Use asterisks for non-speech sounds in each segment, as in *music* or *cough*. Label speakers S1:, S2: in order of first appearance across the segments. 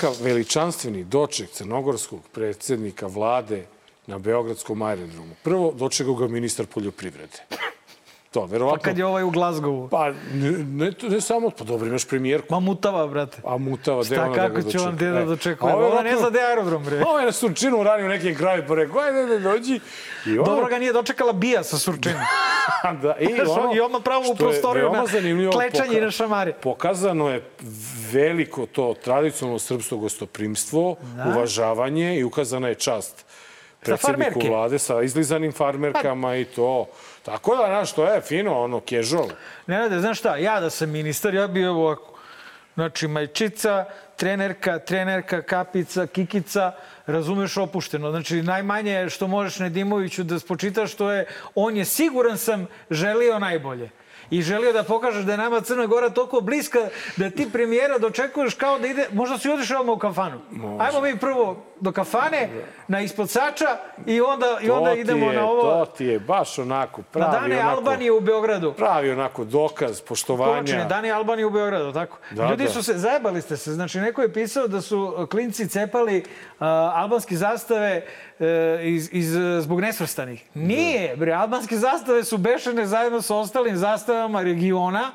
S1: Kakav veličanstveni doček crnogorskog predsednika vlade na Beogradskom aerodromu. Prvo, dočekao ga ministar poljoprivrede. To, verovatno...
S2: Pa kad je ovaj u Glazgovu.
S1: Pa, ne, ne, ne samo, pa dobro, imaš premijerku.
S2: Ma mutava, brate.
S1: A mutava, gde
S2: Šta,
S1: ona da ga
S2: kako će on
S1: dočeka?
S2: gde da
S1: E,
S2: dočekuje?
S1: ovaj
S2: Ona ne zna gde aerodrom, bre.
S1: Ovo je na Surčinu radio u nekim kraju, pa rekao, ajde, ajde, dođi. I ono,
S2: Dobro ga nije dočekala bija sa surčinom. *laughs*
S1: da, i, ono,
S2: I odmah pravo u prostoriju na klečanje i na šamare.
S1: Pokazano je veliko to tradicionalno srpsko gostoprimstvo, uvažavanje i ukazana je čast predsjedniku vlade sa izlizanim farmerkama i to. Tako da, znaš, to je fino, ono, casual.
S2: Nenade, znaš šta, ja da sam ministar, ja bi ovo ovako. Znači, majčica, trenerka, trenerka, kapica, kikica, razumeš opušteno. Znači, najmanje što možeš Nedimoviću da spočitaš, što je, on je siguran sam želio najbolje. I želio da pokažeš da je nama Crna Gora toliko bliska da ti premijera dočekuješ kao da ide, možda si odiš odmah u kafanu. Ajmo mi prvo do kafane, na ispod sača i onda, i onda
S1: to
S2: idemo
S1: je,
S2: na ovo,
S1: To ti je baš onako
S2: na
S1: pravi,
S2: dane
S1: onako,
S2: Albanije u Beogradu.
S1: pravi onako dokaz poštovanja.
S2: Kovačine, Dani Albanije u Beogradu, tako?
S1: Da,
S2: Ljudi
S1: da.
S2: su se, zajebali ste se. Znači, neko je pisao da su klinci cepali uh, albanske zastave uh, iz, iz, uh, zbog nesvrstanih. Nije, bre, albanske zastave su bešene zajedno sa ostalim zastavama regiona,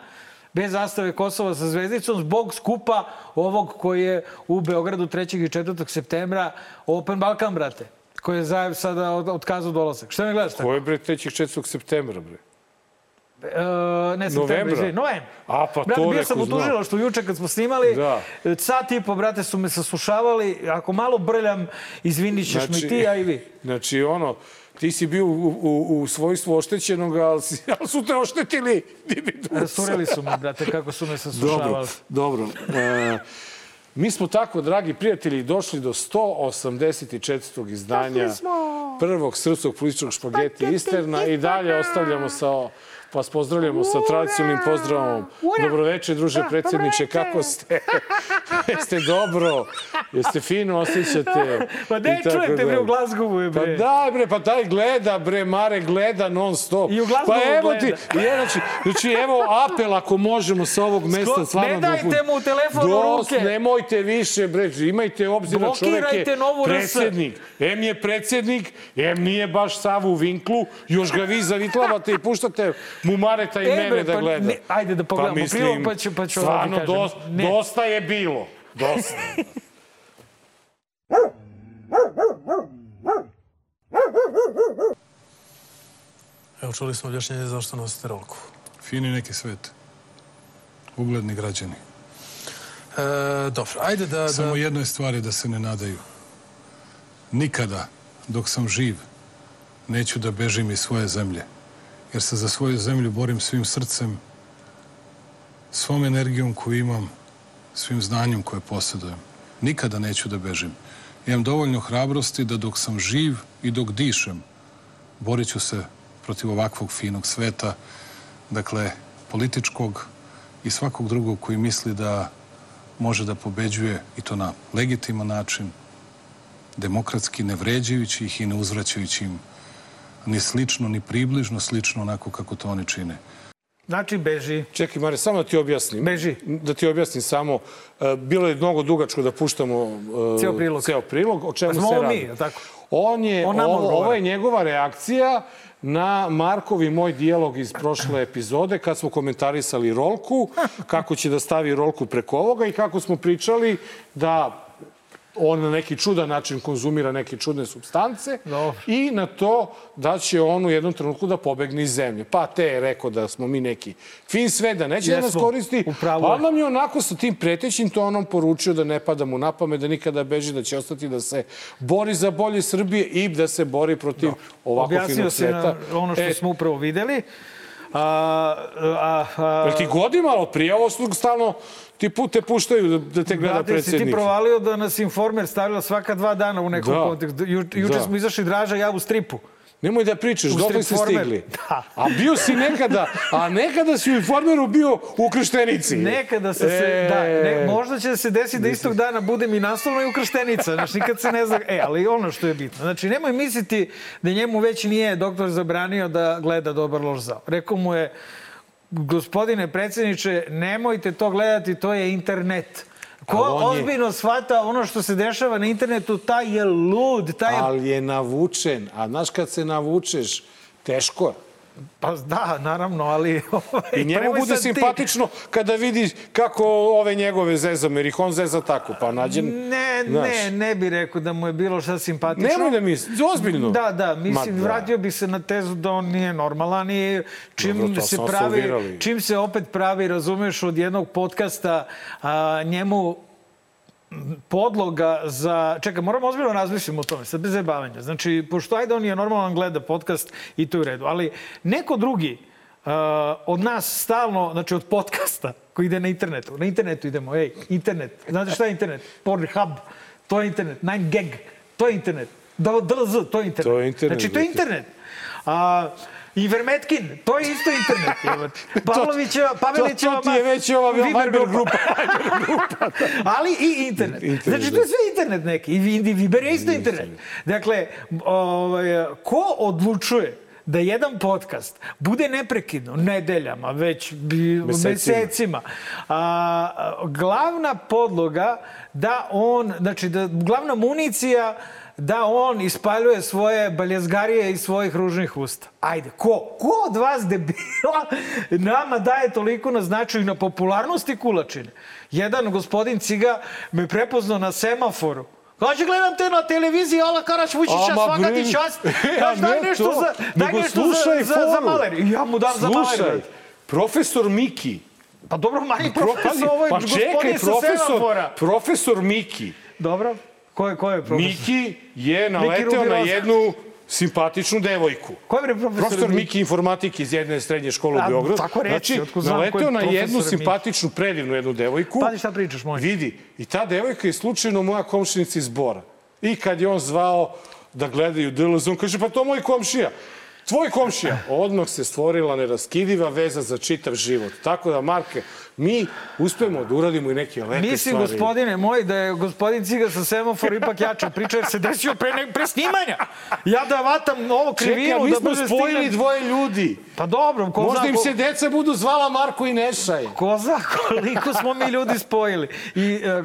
S2: bez zastave Kosova sa zvezdicom, zbog skupa ovog koji je u Beogradu 3. i 4. septembra Open Balkan, brate koji je zajev sada otkazao dolazak. Šta mi gledaš tako?
S1: Ko je bre 3. 4. septembra, bre?
S2: Uh, ne, septembra,
S1: Novembra?
S2: izvini, novembra.
S1: A, pa
S2: brate,
S1: to
S2: bio sam u
S1: znam.
S2: tužilaštvu juče kad smo snimali.
S1: Da.
S2: Sat i po, brate, su me saslušavali. Ako malo brljam, izvinit ćeš mi ti, a i vi. *laughs*
S1: Znači, ono, ti si bio u, u, u svojstvu oštećenog, ali, si, *laughs* ali su te oštetili. Dividus.
S2: Sureli su me, brate, kako su me *laughs*
S1: Dobro,
S2: saslušavali.
S1: dobro. E, mi smo tako, dragi prijatelji, došli do 184. izdanja prvog srpskog političkog špageti Isterna i dalje ostavljamo sa vas pozdravljamo sa tradicionalnim pozdravom. Dobroveče, druže predsjedniče, kako ste? *laughs* Jeste dobro? Jeste fino osjećate? *laughs*
S2: Pa ne čujete, bre, u Glazgovu,
S1: Pa
S2: bre.
S1: daj bre, pa daj gleda bre, Mare gleda non stop.
S2: I u Glasgowu
S1: pa evo ti,
S2: gleda.
S1: je, znači, znači evo apel ako možemo sa ovog mesta stvarno
S2: ne
S1: da
S2: dajte mu telefon u ruke.
S1: Nemojte više bre, imajte obzir na čovek je predsjednik. M je predsjednik, M nije baš sav u vinklu, još ga vi zavitlavate i puštate mu Mareta i
S2: E,
S1: mene da
S2: pa
S1: gleda.
S2: ne, ajde da pogledamo prilog, pa ću- pa ću
S1: Stvarno,
S2: kažem.
S1: dosta, dosta je bilo. Dosta. *laughs*
S3: Evo, čuli smo objašnjenje zašto nosite rolku.
S4: Fini neki svet. Ugledni građani.
S3: E, dobro, ajde da...
S4: Samo
S3: da...
S4: jednoj stvari da se ne nadaju. Nikada, dok sam živ, neću da bežim iz svoje zemlje. Jer se za svoju zemlju borim svim srcem, svom energijom koju imam, svim znanjem koje posjedujem. Nikada neću da bežim. Imam dovoljno hrabrosti da dok sam živ i dok dišem, borit ću se protiv ovakvog finog sveta, dakle, političkog i svakog drugog koji misli da može da pobeđuje i to na legitiman način, demokratski, ne vređajući ih i ne uzvraćajući im ni slično, ni približno slično onako kako to oni čine.
S2: Znači, beži.
S1: Čekaj, Mare, samo da ti objasnim.
S2: Beži.
S1: Da ti objasnim samo. E, Bilo je mnogo dugačko da puštamo e,
S2: Ceo prilog.
S1: Ceo prilog. O čemu se radi?
S2: mi, tako?
S1: On je,
S2: On
S1: ovo, ovo je njegova reakcija na Markov i moj dijalog iz prošle epizode kad smo komentarisali rolku, kako će da stavi rolku preko ovoga i kako smo pričali da on na neki čudan način konzumira neke čudne substance
S2: Dobro.
S1: i na to da će on u jednom trenutku da pobegne iz zemlje. Pa te je rekao da smo mi neki fin sve, da neće da nas
S2: Jesmo.
S1: koristi,
S2: U pravu
S1: ali
S2: je.
S1: nam je onako sa tim pretećim tonom poručio da ne pada mu na pamet, da nikada beži, da će ostati da se bori za bolje Srbije i da se bori protiv ovako
S2: Objasnio
S1: finog
S2: si
S1: sveta.
S2: nam ono što
S1: E,
S2: smo upravo videli. A, a, a,
S1: Jel ti godi malo su stalno ti pu, te puštaju da, da te gleda
S2: Brate, si ti
S1: predsjednik.
S2: provalio da nas Informer stavila svaka dva dana u nekom
S1: Da.
S2: kontekstu. Ju, juče
S1: Da.
S2: smo izašli Draža ja u stripu.
S1: Nemoj da pričaš,
S2: U
S1: dokle ste stigli. *laughs*
S2: Da.
S1: A bio si nekada, a nekada si u informeru bio u krštenici.
S2: Nekada se, se da, ne, možda će se desiti da istog dana budem i naslovno i ukrštenica, znaš, nikad se ne zna, e, ali ono što je bitno, znači, nemoj misliti da njemu već nije doktor zabranio da gleda dobar loš zao. Rekao mu je, gospodine predsjedniče, nemojte to gledati, to je internet. Ko
S1: on je-
S2: ozbiljno shvata ono što se dešava na internetu, taj je lud, taj je...
S1: Ali je navučen. A znaš kad se navučeš, teško je.
S2: Pa da, naravno, ali... *laughs* ovaj,
S1: I njemu bude
S2: sad ti-
S1: simpatično kada vidi kako ove njegove zezame, jer ih on zeza tako, pa nađe...
S2: Ne,
S1: znaš.
S2: ne, ne bi rekao da mu je bilo šta simpatično.
S1: Nemoj da misli, ozbiljno.
S2: Da, da, mislim,
S1: Ma da.
S2: vratio bi se na tezu da on nije normalan i čim
S1: Dobro,
S2: se pravi, čim se opet pravi, razumeš, od jednog podcasta a, njemu podloga za... Čekaj, moramo ozbiljno razmisliti o tome, sad bez zajebavanja. Znači, pošto ajde on je normalan gleda podcast i to je u redu, ali neko drugi uh, od nas stalno, znači od podcasta koji ide na internetu, na internetu idemo, ej, internet, znate šta je internet? Pornhub, to je internet, 9gag, to je internet, DLZ, to je internet.
S1: To je internet,
S2: Znači, to je internet. A, Ivermetkin, to je isto internet. jebote. *laughs* Pavlovićeva, Pavelićeva...
S1: to ti je već ova Viber grupa. *laughs*
S2: Ali i internet.
S1: Internet,
S2: Znači, to
S1: da.
S2: je sve internet neki. I Vi- i Viber je isto internet. Dakle, ovaj, ko odlučuje da jedan podcast bude neprekidno, nedeljama, već
S1: Mesecima.
S2: mesecima, a, glavna podloga da on, znači da glavna municija da on ispaljuje svoje baljezgarije iz svojih ružnih usta. Ajde, ko? Ko od vas debila nama daje toliko na značaju i na popularnosti kulačine? Jedan gospodin Ciga me prepoznao na semaforu. Kaže, gledam te na televiziji, Ala Karaš Vučića, svaka ti čast. *laughs*
S1: Ja,
S2: Kaže, daj
S1: ne
S2: nešto
S1: to,
S2: za, daj nešto
S1: slušaj
S2: za, za, za
S1: foru.
S2: maler. I ja mu dam za maler.
S1: Slušaj, profesor Miki.
S2: Pa dobro,
S1: Pro,
S2: profesor, ovo je
S1: pa
S2: gospodin
S1: čekaj,
S2: sa
S1: profesor,
S2: semafora.
S1: profesor Miki.
S2: Dobro, ko je, ko je profesor?
S1: Miki je naleteo na
S2: Rubiroza.
S1: jednu simpatičnu devojku.
S2: Ko je bre profesor?
S1: Profesor Miki informatike iz jedne srednje škole u Beogradu.
S2: tako reci,
S1: znači, naleteo na jednu
S2: Miki.
S1: simpatičnu, predivnu jednu devojku.
S2: Pazi šta pričaš, moj.
S1: Vidi, i ta devojka je slučajno moja komšinica iz Bora. I kad je on zvao da gledaju DLZ, on kaže, pa to moj komšija. Tvoj komšija. Odmah se stvorila neraskidiva veza za čitav život. Tako da, Marke, mi uspemo da uradimo i neke lepe
S2: Mislim,
S1: stvari.
S2: gospodine moj, da je gospodin Ciga sa semafora ipak jača priča, jer se desio pre, ne, pre snimanja. Ja da vatam ovo krivinu,
S1: Čekaj, mi
S2: da
S1: smo spojili
S2: stignem.
S1: dvoje ljudi.
S2: Pa dobro, ko
S1: Možda
S2: zna,
S1: im se deca budu zvala Marko i Nešaj.
S2: Ko zna koliko smo mi ljudi spojili. I e, e,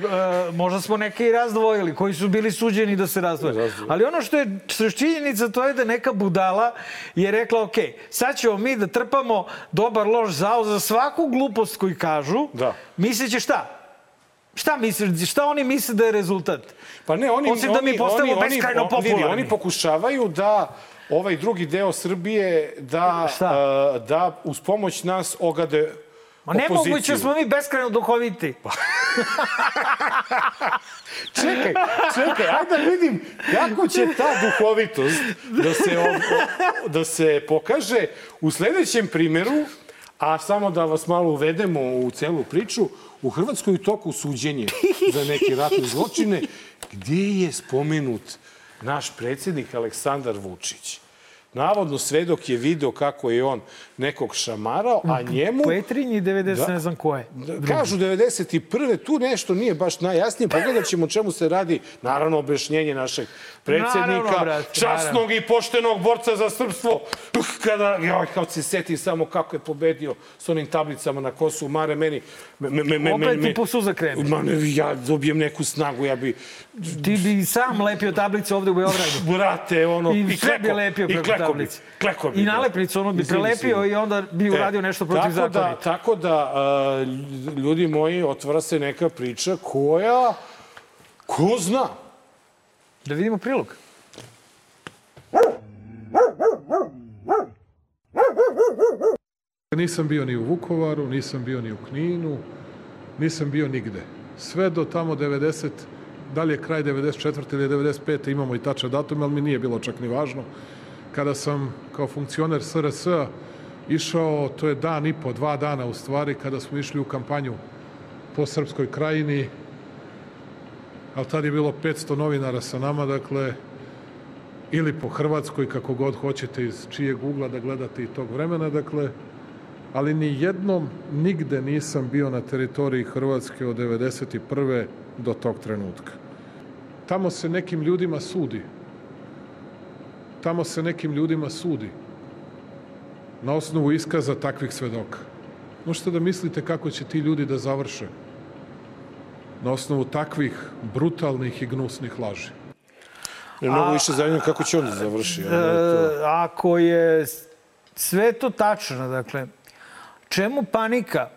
S2: možda smo neke i razdvojili, koji su bili suđeni da se razdvoje. Ali ono što je što je činjenica, to je da neka budala je rekla, ok, sad ćemo mi da trpamo dobar loš zao za svaku glupost koju kažu.
S1: Da.
S2: Misleće šta? Šta misliš? Šta oni misle da je rezultat?
S1: Pa ne, oni,
S2: Osim da mi
S1: oni,
S2: beskrajno popularni.
S1: Oni pokušavaju da ovaj drugi deo Srbije da, uh, da uz pomoć nas ogade
S2: Ma nemoguće smo mi beskrajno duhoviti.
S1: Čekaj, čekaj, ajde da vidim kako će ta duhovitost da se, o- da se pokaže u sledećem primjeru, a samo da vas malo uvedemo u celu priču, u Hrvatskoj je toku suđenje za neke ratne zločine, gdje je spomenut naš predsjednik Aleksandar Vučić. Navodno, svedok je video kako je on nekog šamarao, a njemu...
S2: Petrinji 90
S1: Da.
S2: ne znam ko je.
S1: Kažu 91. tu nešto nije baš najjasnije. Pogledat ćemo čemu se radi. Naravno, objašnjenje našeg predsjednika,
S2: Naravno,
S1: časnog i poštenog borca za srpstvo. Uh, Kada, joj, kao se setim samo kako je pobedio s onim tablicama na Kosovu, Mare, meni... Me, me, me,
S2: Opet
S1: me,
S2: ti po suza krene.
S1: Ma ne, ja dobijem neku snagu, ja bi...
S2: Ti bi sam lepio tablicu ovde u Beogradu.
S1: Brate, ono...
S2: I, sve bi lepio
S1: i
S2: preko
S1: kleko bi,
S2: tablice.
S1: Kleko bi,
S2: I
S1: da.
S2: nalepnicu, ono bi prelepio i onda bi uradio nešto protiv
S1: da,
S2: zakona.
S1: tako da, ljudi moji, otvara se neka priča koja, ko zna?
S2: Da vidimo prilog.
S4: Nisam bio ni u Vukovaru, nisam bio ni u Kninu, nisam bio nigde. Sve do tamo 90, da li je kraj 94. ili 95. imamo i tačan datum, ali mi nije bilo čak ni važno. Kada sam kao funkcioner SRS išao, to je dan i po, dva dana u stvari, kada smo išli u kampanju po Srpskoj krajini, ali tad je bilo 500 novinara sa nama, dakle, ili po Hrvatskoj, kako god hoćete, iz čijeg ugla da gledate i tog vremena, dakle, ali ni jednom nigde nisam bio na teritoriji Hrvatske od 91. do tog trenutka. Tamo se nekim ljudima sudi. Tamo se nekim ljudima sudi. Na osnovu iskaza takvih svedoka. Možete da mislite kako će ti ljudi da završe.
S5: Na osnovu takvih brutalnih i gnusnih laži.
S1: Ne mnogo više zanimljivo kako će on da završi. ali to-
S2: E, ako je sve to tačno, dakle, čemu panika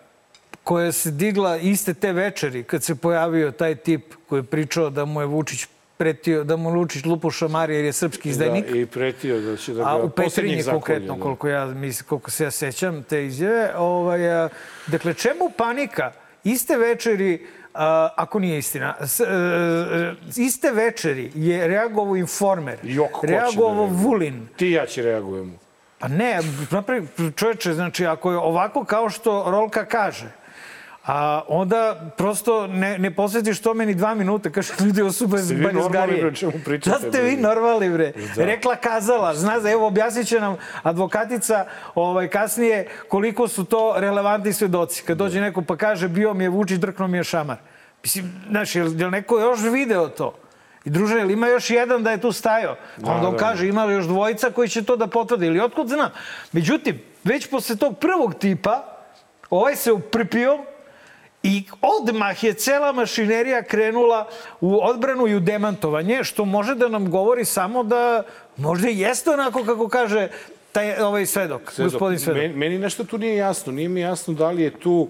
S2: koja se digla iste te večeri kad se pojavio taj tip koji je pričao da mu je Vučić pretio, da mu Vučić lupo šamari jer je srpski izdajnik?
S1: Da, I pretio da će da ga
S2: A u Petrinji konkretno,
S1: da.
S2: koliko, ja, mislim, koliko se ja sećam te izjave. Ovaj, dakle, čemu panika? Iste večeri, ako nije istina, s, e, e, iste večeri je reagovao informer,
S1: Jok, da
S2: reagovao
S1: reaguje?
S2: Vulin,
S1: Ti ja će reagujemo.
S2: Pa ne, napravi, čoveče, znači ako je ovako kao što Rolka kaže, a onda prosto ne, ne posvetiš tome ni dva minuta, kaže ljudi ovo su bez
S1: Ste vi normalni, bre, čemu pričate,
S2: Da ste vi normalni, bre.
S1: Da.
S2: Rekla kazala, zna da evo objasnit će nam advokatica ovaj, kasnije koliko su to relevantni svedoci. Kad dođe neko pa kaže bio mi je Vučić, drknuo mi je šamar. Mislim, znaš, je li, li neko još video to? I druže, ili ima još jedan da je tu stajao? Pa onda on
S1: da,
S2: kaže, ima li još dvojica koji će to da potvrde? Ili otkud znam? Međutim, već posle tog prvog tipa, ovaj se uprpio i odmah je cela mašinerija krenula u odbranu i u demantovanje, što može da nam govori samo da možda i jeste onako kako kaže taj ovaj svedok,
S1: Svedok,
S2: gospodin svedok.
S1: Meni, meni nešto tu nije jasno. Nije mi jasno da li je tu,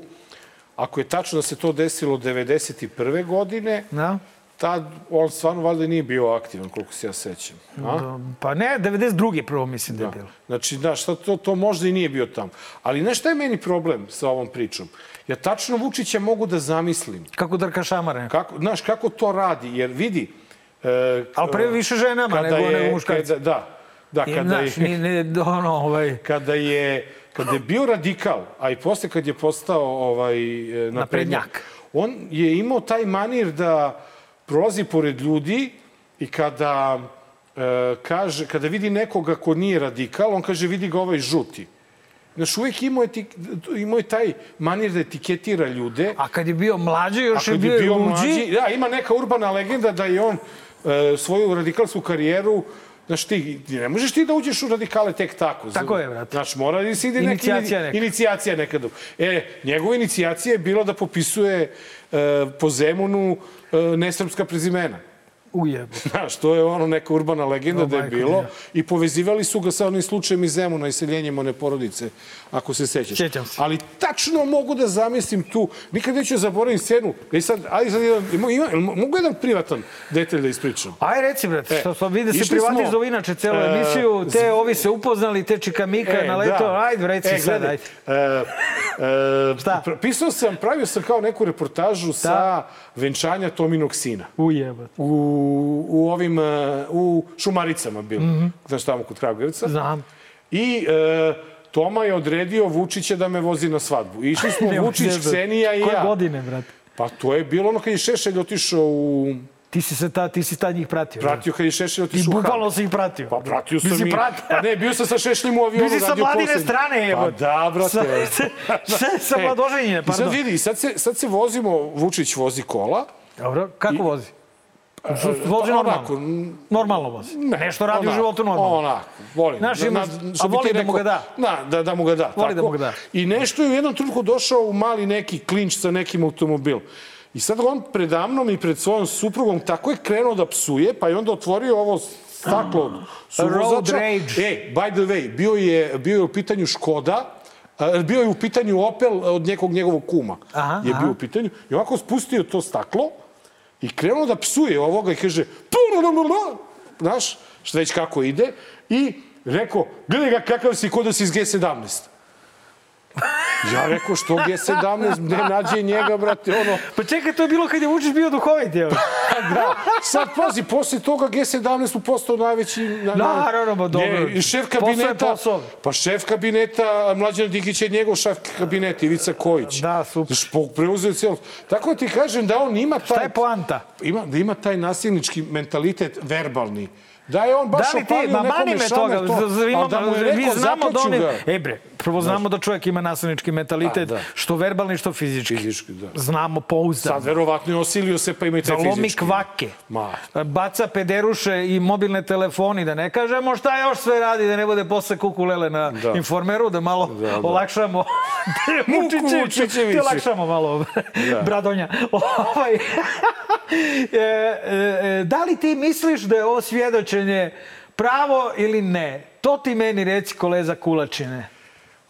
S1: ako je tačno da se to desilo 91. godine,
S2: Da?
S1: tad on stvarno valjda nije bio aktivan, koliko se ja sećam. A?
S2: Da, Pa ne, 92. prvo mislim da je bilo.
S1: Znači, da, šta to, to možda i nije bio tamo. Ali znaš šta je meni problem sa ovom pričom? Ja tačno Vučića mogu da zamislim.
S2: Kako drka šamare.
S1: Kako, znaš, kako to radi? Jer vidi... E,
S2: Ali pre više ženama nego,
S1: je,
S2: nego muškarci.
S1: Da, da, kada
S2: znaš,
S1: je,
S2: ni, ni, ono, ovaj,
S1: kada je kada je bio radikal, a i posle kad je postao ovaj e, naprednjak,
S2: Naprednjak.
S1: on je imao taj manir da prolazi pored ljudi i kada e, kaže kada vidi nekoga ko nije radikal, on kaže vidi ga ovaj žuti. Znaš, uvijek imao je, imao je taj manir da etiketira ljude.
S2: A kad je bio mlađi, još je
S1: kad
S2: bio,
S1: je bio
S2: luđi.
S1: mlađi, da, ima neka urbana legenda da je on e, svoju radikalsku karijeru Znaš, ti, ne možeš ti da uđeš u radikale tek tako.
S2: Tako je, brate.
S1: Znaš, mora da se ide neki,
S2: Inicijacija neka.
S1: inicijacija nekada. E, njegova inicijacija je bila da popisuje e, po Zemunu e, nesrpska prezimena.
S2: Ujebo. *laughs*
S1: Znaš, to je ono neka urbana legenda
S2: O,
S1: da je bilo.
S2: moja.
S1: I povezivali su ga sa onim slučajem iz Zemuna, iseljenjem one porodice, ako se sećaš.
S2: Sjećam se.
S1: Ali tačno mogu da zamislim tu, nikad neću zaboravim scenu, e sad, ajde sad jedan, ima, ima, mogu jedan privatan detalj da ispričam?
S2: Aj reci, brate,
S1: E,
S2: što smo vidi da se privatizovao inače celu
S1: e,
S2: emisiju, te ovi se upoznali, te Čikamika
S1: E,
S2: na leto,
S1: da.
S2: ajde, reci
S1: e,
S2: sad, ajde.
S1: E, e,
S2: Šta?
S1: Pisao sam, pravio sam kao neku reportažu sa venčanja Tominog sina.
S2: Ujebo.
S1: U, u ovim, e, u Šumaricama bilo. Mm -hmm. Znaš, tamo kod Kragujevca.
S2: Znam.
S1: I e, Toma je odredio Vučića da me vozi na svadbu. Išli smo *laughs* Vučić. Ksenija i
S2: Koje
S1: ja.
S2: godine, brate?
S1: Pa to je bilo ono kad je Šešelj otišao u...
S2: Ti si se ta, ti si tad njih pratio.
S1: Pratio kad je Šešelj
S2: I
S1: otišao u
S2: bukvalno
S1: Hag.
S2: si ih pratio.
S1: Pa pratio sam
S2: Mislim,
S1: i...
S2: pratio.
S1: Pa ne, bio sam sa Šešljem u avionu.
S2: Bio si sa mladine
S1: poslednji.
S2: strane,
S1: Pa
S2: jebote.
S1: da, brate.
S2: Sa- *laughs* sa- sa
S1: E,
S2: mladoženjine,
S1: I sad
S2: pardon.
S1: vidi, sad se, sad se vozimo, Vučić vozi kola.
S2: Dobro, kako vozi? Vozi
S1: Pa
S2: normalno.
S1: onako,
S2: Normalno vozi.
S1: Ne,
S2: Nešto radi u
S1: onako,
S2: životu normalno.
S1: Onako, volim.
S2: Znaš, ima-
S1: što
S2: a voli
S1: ti
S2: da mu ga da.
S1: Da, da, da mu ga da.
S2: Voli da
S1: tako.
S2: mu ga da.
S1: I nešto je u jednom trenutku došao u mali neki klinč sa nekim automobilom. I sad on predamnom i pred svojom suprugom tako je krenuo da psuje, pa je onda otvorio ovo staklo suvozača.
S2: Road rage.
S1: E, by the way, bio je, bio je u pitanju Škoda, bio je u pitanju Opel od nekog njegovog kuma.
S2: Aha,
S1: je
S2: aha.
S1: bio u pitanju. I ovako spustio to staklo i krenuo da psuje ovoga i kaže znaš, šta već kako ide i rekao, gledaj ga kakav si kod da si iz G17. Ja rekao, što G17, ne nađe njega, brate, ono,
S2: Pa čekaj, to je bilo kad je Vučić bio duhovit, evo.
S1: da. Sad, pazi, posle toga G17 mu postao najveći... Na,
S2: Naravno, ba, dobro.
S1: I šef
S2: Posao je
S1: kabineta...
S2: posao.
S1: Pa šef kabineta, Mlađan Dikić je njegov šef kabineta, Ivica Kojić.
S2: Da, super.
S1: Po- preuzeo cijelo... Tako da ti kažem da on ima taj...
S2: Šta je poanta?
S1: Ima, da ima taj nasilnički mentalitet verbalni. Da je on baš
S2: Da
S1: opalio
S2: ma
S1: nekome
S2: mani me toga,
S1: to, ali da mu je
S2: mi
S1: rekao,
S2: znamo da
S1: ga.
S2: E bre, Prvo znamo da čovjek ima nasilnički mentalitet,
S1: A, da.
S2: što verbalni, što fizički.
S1: Fizički, da.
S2: Znamo pouzdano.
S1: Sad verovatno je osilio se pa ima i te
S2: Da lomi
S1: fizički.
S2: kvake.
S1: Ma,
S2: Baca pederuše i mobilne telefoni, da ne kažemo šta još sve radi, da ne bude posle kukulele na
S1: Da.
S2: informeru, da malo
S1: Da, da.
S2: olakšamo. *laughs* Vučićeviću. Ti olakšamo malo, Bradonja. *laughs* Ovaj, *laughs* e, e, e, da li ti misliš da je ovo svjedočenje pravo ili ne? To ti meni reci, koleza Kulačine.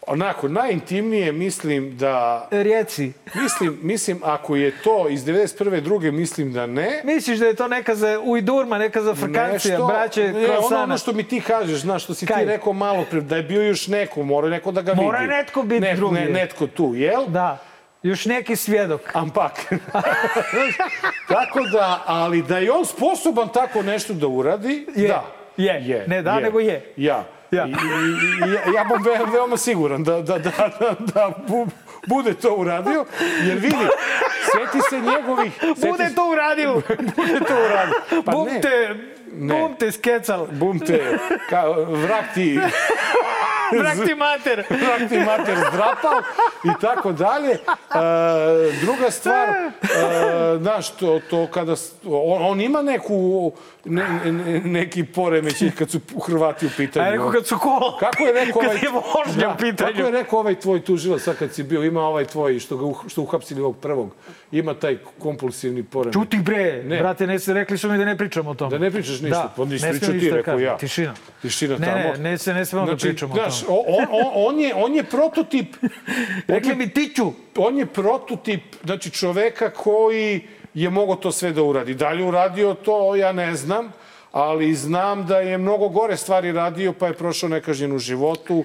S1: onako, najintimnije mislim da...
S2: Rijeci. *laughs*
S1: Mislim, mislim, ako je to iz 91. druge, mislim da ne.
S2: Misliš da je to neka za ujdurma, neka za frkancija,
S1: Nešto-
S2: braće,
S1: ne, ono, ono što mi ti kažeš, znaš, što si
S2: Kaj?
S1: ti rekao malo pre, da je bio još neko, mora neko da ga vidi.
S2: Mora netko biti
S1: ne,
S2: drugi.
S1: Ne, netko tu, jel?
S2: Da, još neki svjedok.
S1: Ampak. *laughs* tako da, ali da je on sposoban tako nešto da uradi,
S2: Je.
S1: da.
S2: Je. Ne da, nego je.
S1: Ja.
S2: Ja.
S1: I, i, ja, ja bom ve, veoma siguran da, da, da, da, da bu, bude to uradio, jer vidi, seti se njegovih... Seti
S2: Bude
S1: se-
S2: to uradio. *laughs*
S1: bude to uradio. Pa
S2: bum
S1: ne.
S2: te,
S1: Ne.
S2: bum te skecal.
S1: Bum te, ka, vrak ti, *laughs* *laughs*
S2: Brak ti mater. *laughs*
S1: vrak ti mater zdrapao i tako dalje. E, druga stvar, *laughs* e, znaš, to, to kada, on, on ima neku, ne, ne, neki poremećaj kad su Hrvati u pitanju.
S2: A rekao kad su kola.
S1: Kako je rekao
S2: Kad
S1: ovaj...
S2: je vožnja u pitanju.
S1: Kako je rekao ovaj tvoj tužilac sad kad si bio, ima ovaj tvoj što ga uh, što uhapsili ovog prvog, ima taj kompulsivni poremećaj.
S2: Čuti bre,
S1: Ne.
S2: brate, ne rekli su mi da ne pričamo o tome.
S1: Da ne pričaš ništa,
S2: Da,
S1: pa nisi pričao ti,
S2: da
S1: rekao ja.
S2: Tišina.
S1: Tišina
S2: Ne,
S1: tamo.
S2: ne, ne, se ne smemo da pričamo o
S1: znaš,
S2: tome.
S1: on, on, on, je, on je prototip, *laughs*
S2: Rekli mi tiću.
S1: on je prototip, znači čoveka koji je mogao to sve da uradi. Da li uradio to, ja ne znam, ali znam da je mnogo gore stvari radio, pa je prošao nekažnjen u životu.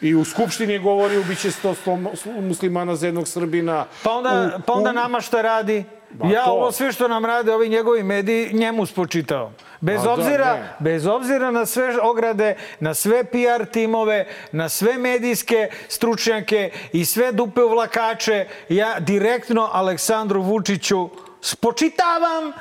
S1: I u Skupštini je govorio biće 100 slo- muslimana za jednog Srbina.
S2: Pa onda,
S1: U-
S2: pa onda
S1: u-
S2: nama šta radi?
S1: Ba,
S2: ja
S1: to.
S2: ovo sve što nam rade ovi njegovi mediji njemu spočitao. Bez
S1: Ma da,
S2: obzira,
S1: ne.
S2: bez obzira na sve ograde, na sve PR timove, na sve medijske stručnjake i sve dupe uvlakače, ja direktno Aleksandru Vučiću spočitavam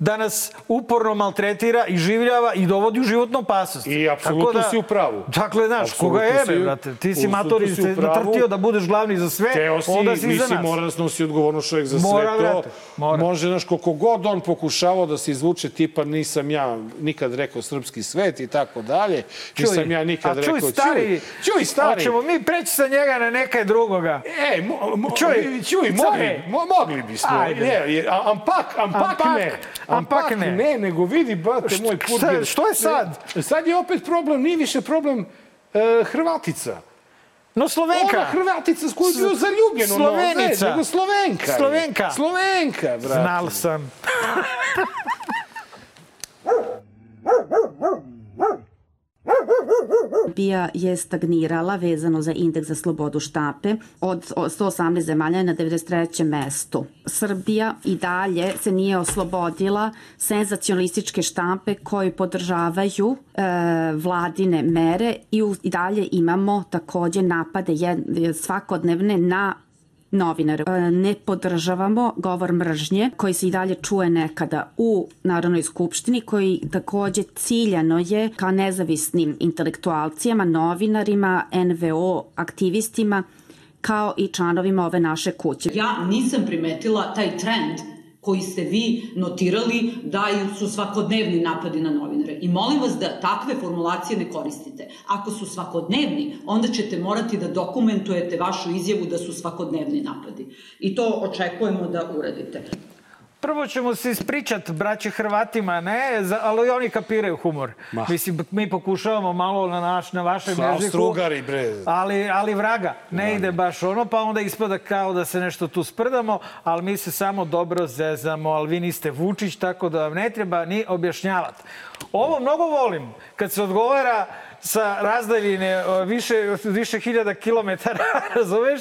S2: da nas uporno maltretira i življava i dovodi u životnu opasnost.
S1: I apsolutno
S2: Tako
S1: si u pravu.
S2: Dakle, znaš, koga
S1: Apsolutno
S2: jebe,
S1: si-
S2: brate. Ti si se
S1: pravu.
S2: natrtio da budeš glavni za sve,
S1: Teo si,
S2: onda si
S1: nisi
S2: nas.
S1: mora da snosi odgovornost čovjek za
S2: Mora,
S1: sve to.
S2: brate, mora.
S1: Može, znaš, koliko god on pokušavao da se izvuče tipa nisam ja nikad rekao srpski svet i tako dalje. Nisam ja nikad
S2: a
S1: rekao...
S2: čuj, stari,
S1: Čuj, čuj stari.
S2: Hoćemo mi preći sa njega na nekaj drugoga.
S1: E, mo, mo,
S2: Čuj,
S1: čuj, mogli, mo, mogli bismo.
S2: Ajde.
S1: Ne, jer, a- ampak, ampak,
S2: Ampak,
S1: ne.
S2: Ampak ne.
S1: ne, nego vidi, brate, moj
S2: Šta-
S1: purgir.
S2: što je sad?
S1: Sad je opet problem, nije više problem e, Hrvatica.
S2: No, Slovenka.
S1: Ona Hrvatica s kojom je bio zaljubljen. ono,
S2: Slovenica.
S1: ne, nego Slovenka. je.
S2: Slovenka.
S1: Slovenka, brate.
S2: Znal sam. *laughs*
S6: Srbija je stagnirala vezano za indeks za slobodu štape od 118 zemalja na 93. mestu. Srbija i dalje se nije oslobodila senzacionalističke štampe koji podržavaju e, vladine mere i, u, i dalje imamo takođe napade jed, svakodnevne na novinare. E, Ne podržavamo govor mržnje koji se i dalje čuje nekada u Narodnoj skupštini koji takođe ciljano je ka nezavisnim intelektualcijama, novinarima, NVO, aktivistima kao i članovima ove naše kuće.
S7: Ja nisam primetila taj trend koji ste vi notirali da su svakodnevni napadi na novinare. I molim vas da takve formulacije ne koristite. Ako su svakodnevni, onda ćete morati da dokumentujete vašu izjavu da su svakodnevni napadi. I to očekujemo da uradite.
S2: Prvo ćemo se ispričat, braće Hrvatima, ne, ali oni kapiraju humor.
S1: Ma.
S2: Mislim, mi pokušavamo malo na, naš, na vašem
S1: Su
S2: jeziku.
S1: Austro-Ugari, bre.
S2: Ali, ali vraga, ne ide baš ono, pa onda ispada kao da se nešto tu sprdamo, ali mi se samo dobro zezamo, ali vi niste Vučić, tako da vam ne treba ni objašnjavati. Ovo mnogo volim, kad se odgovara sa razdaljine više, više hiljada kilometara, *laughs* razumeš?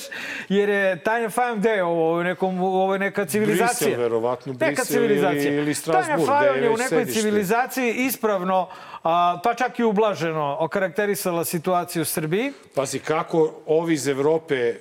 S2: Jer je Tanja Fajon gde je ovo? Ovo je, nekom, ovo je neka civilizacija.
S1: Brisel, verovatno,
S2: Neka
S1: Brisel
S2: civilizacija.
S1: ili- ili
S2: Tanja
S1: Strasbourg,
S2: Fajon je u nekoj
S1: sedište.
S2: civilizaciji ispravno, a, pa čak i ublaženo, okarakterisala situaciju u Srbiji.
S1: Pazi, kako ovi iz Evrope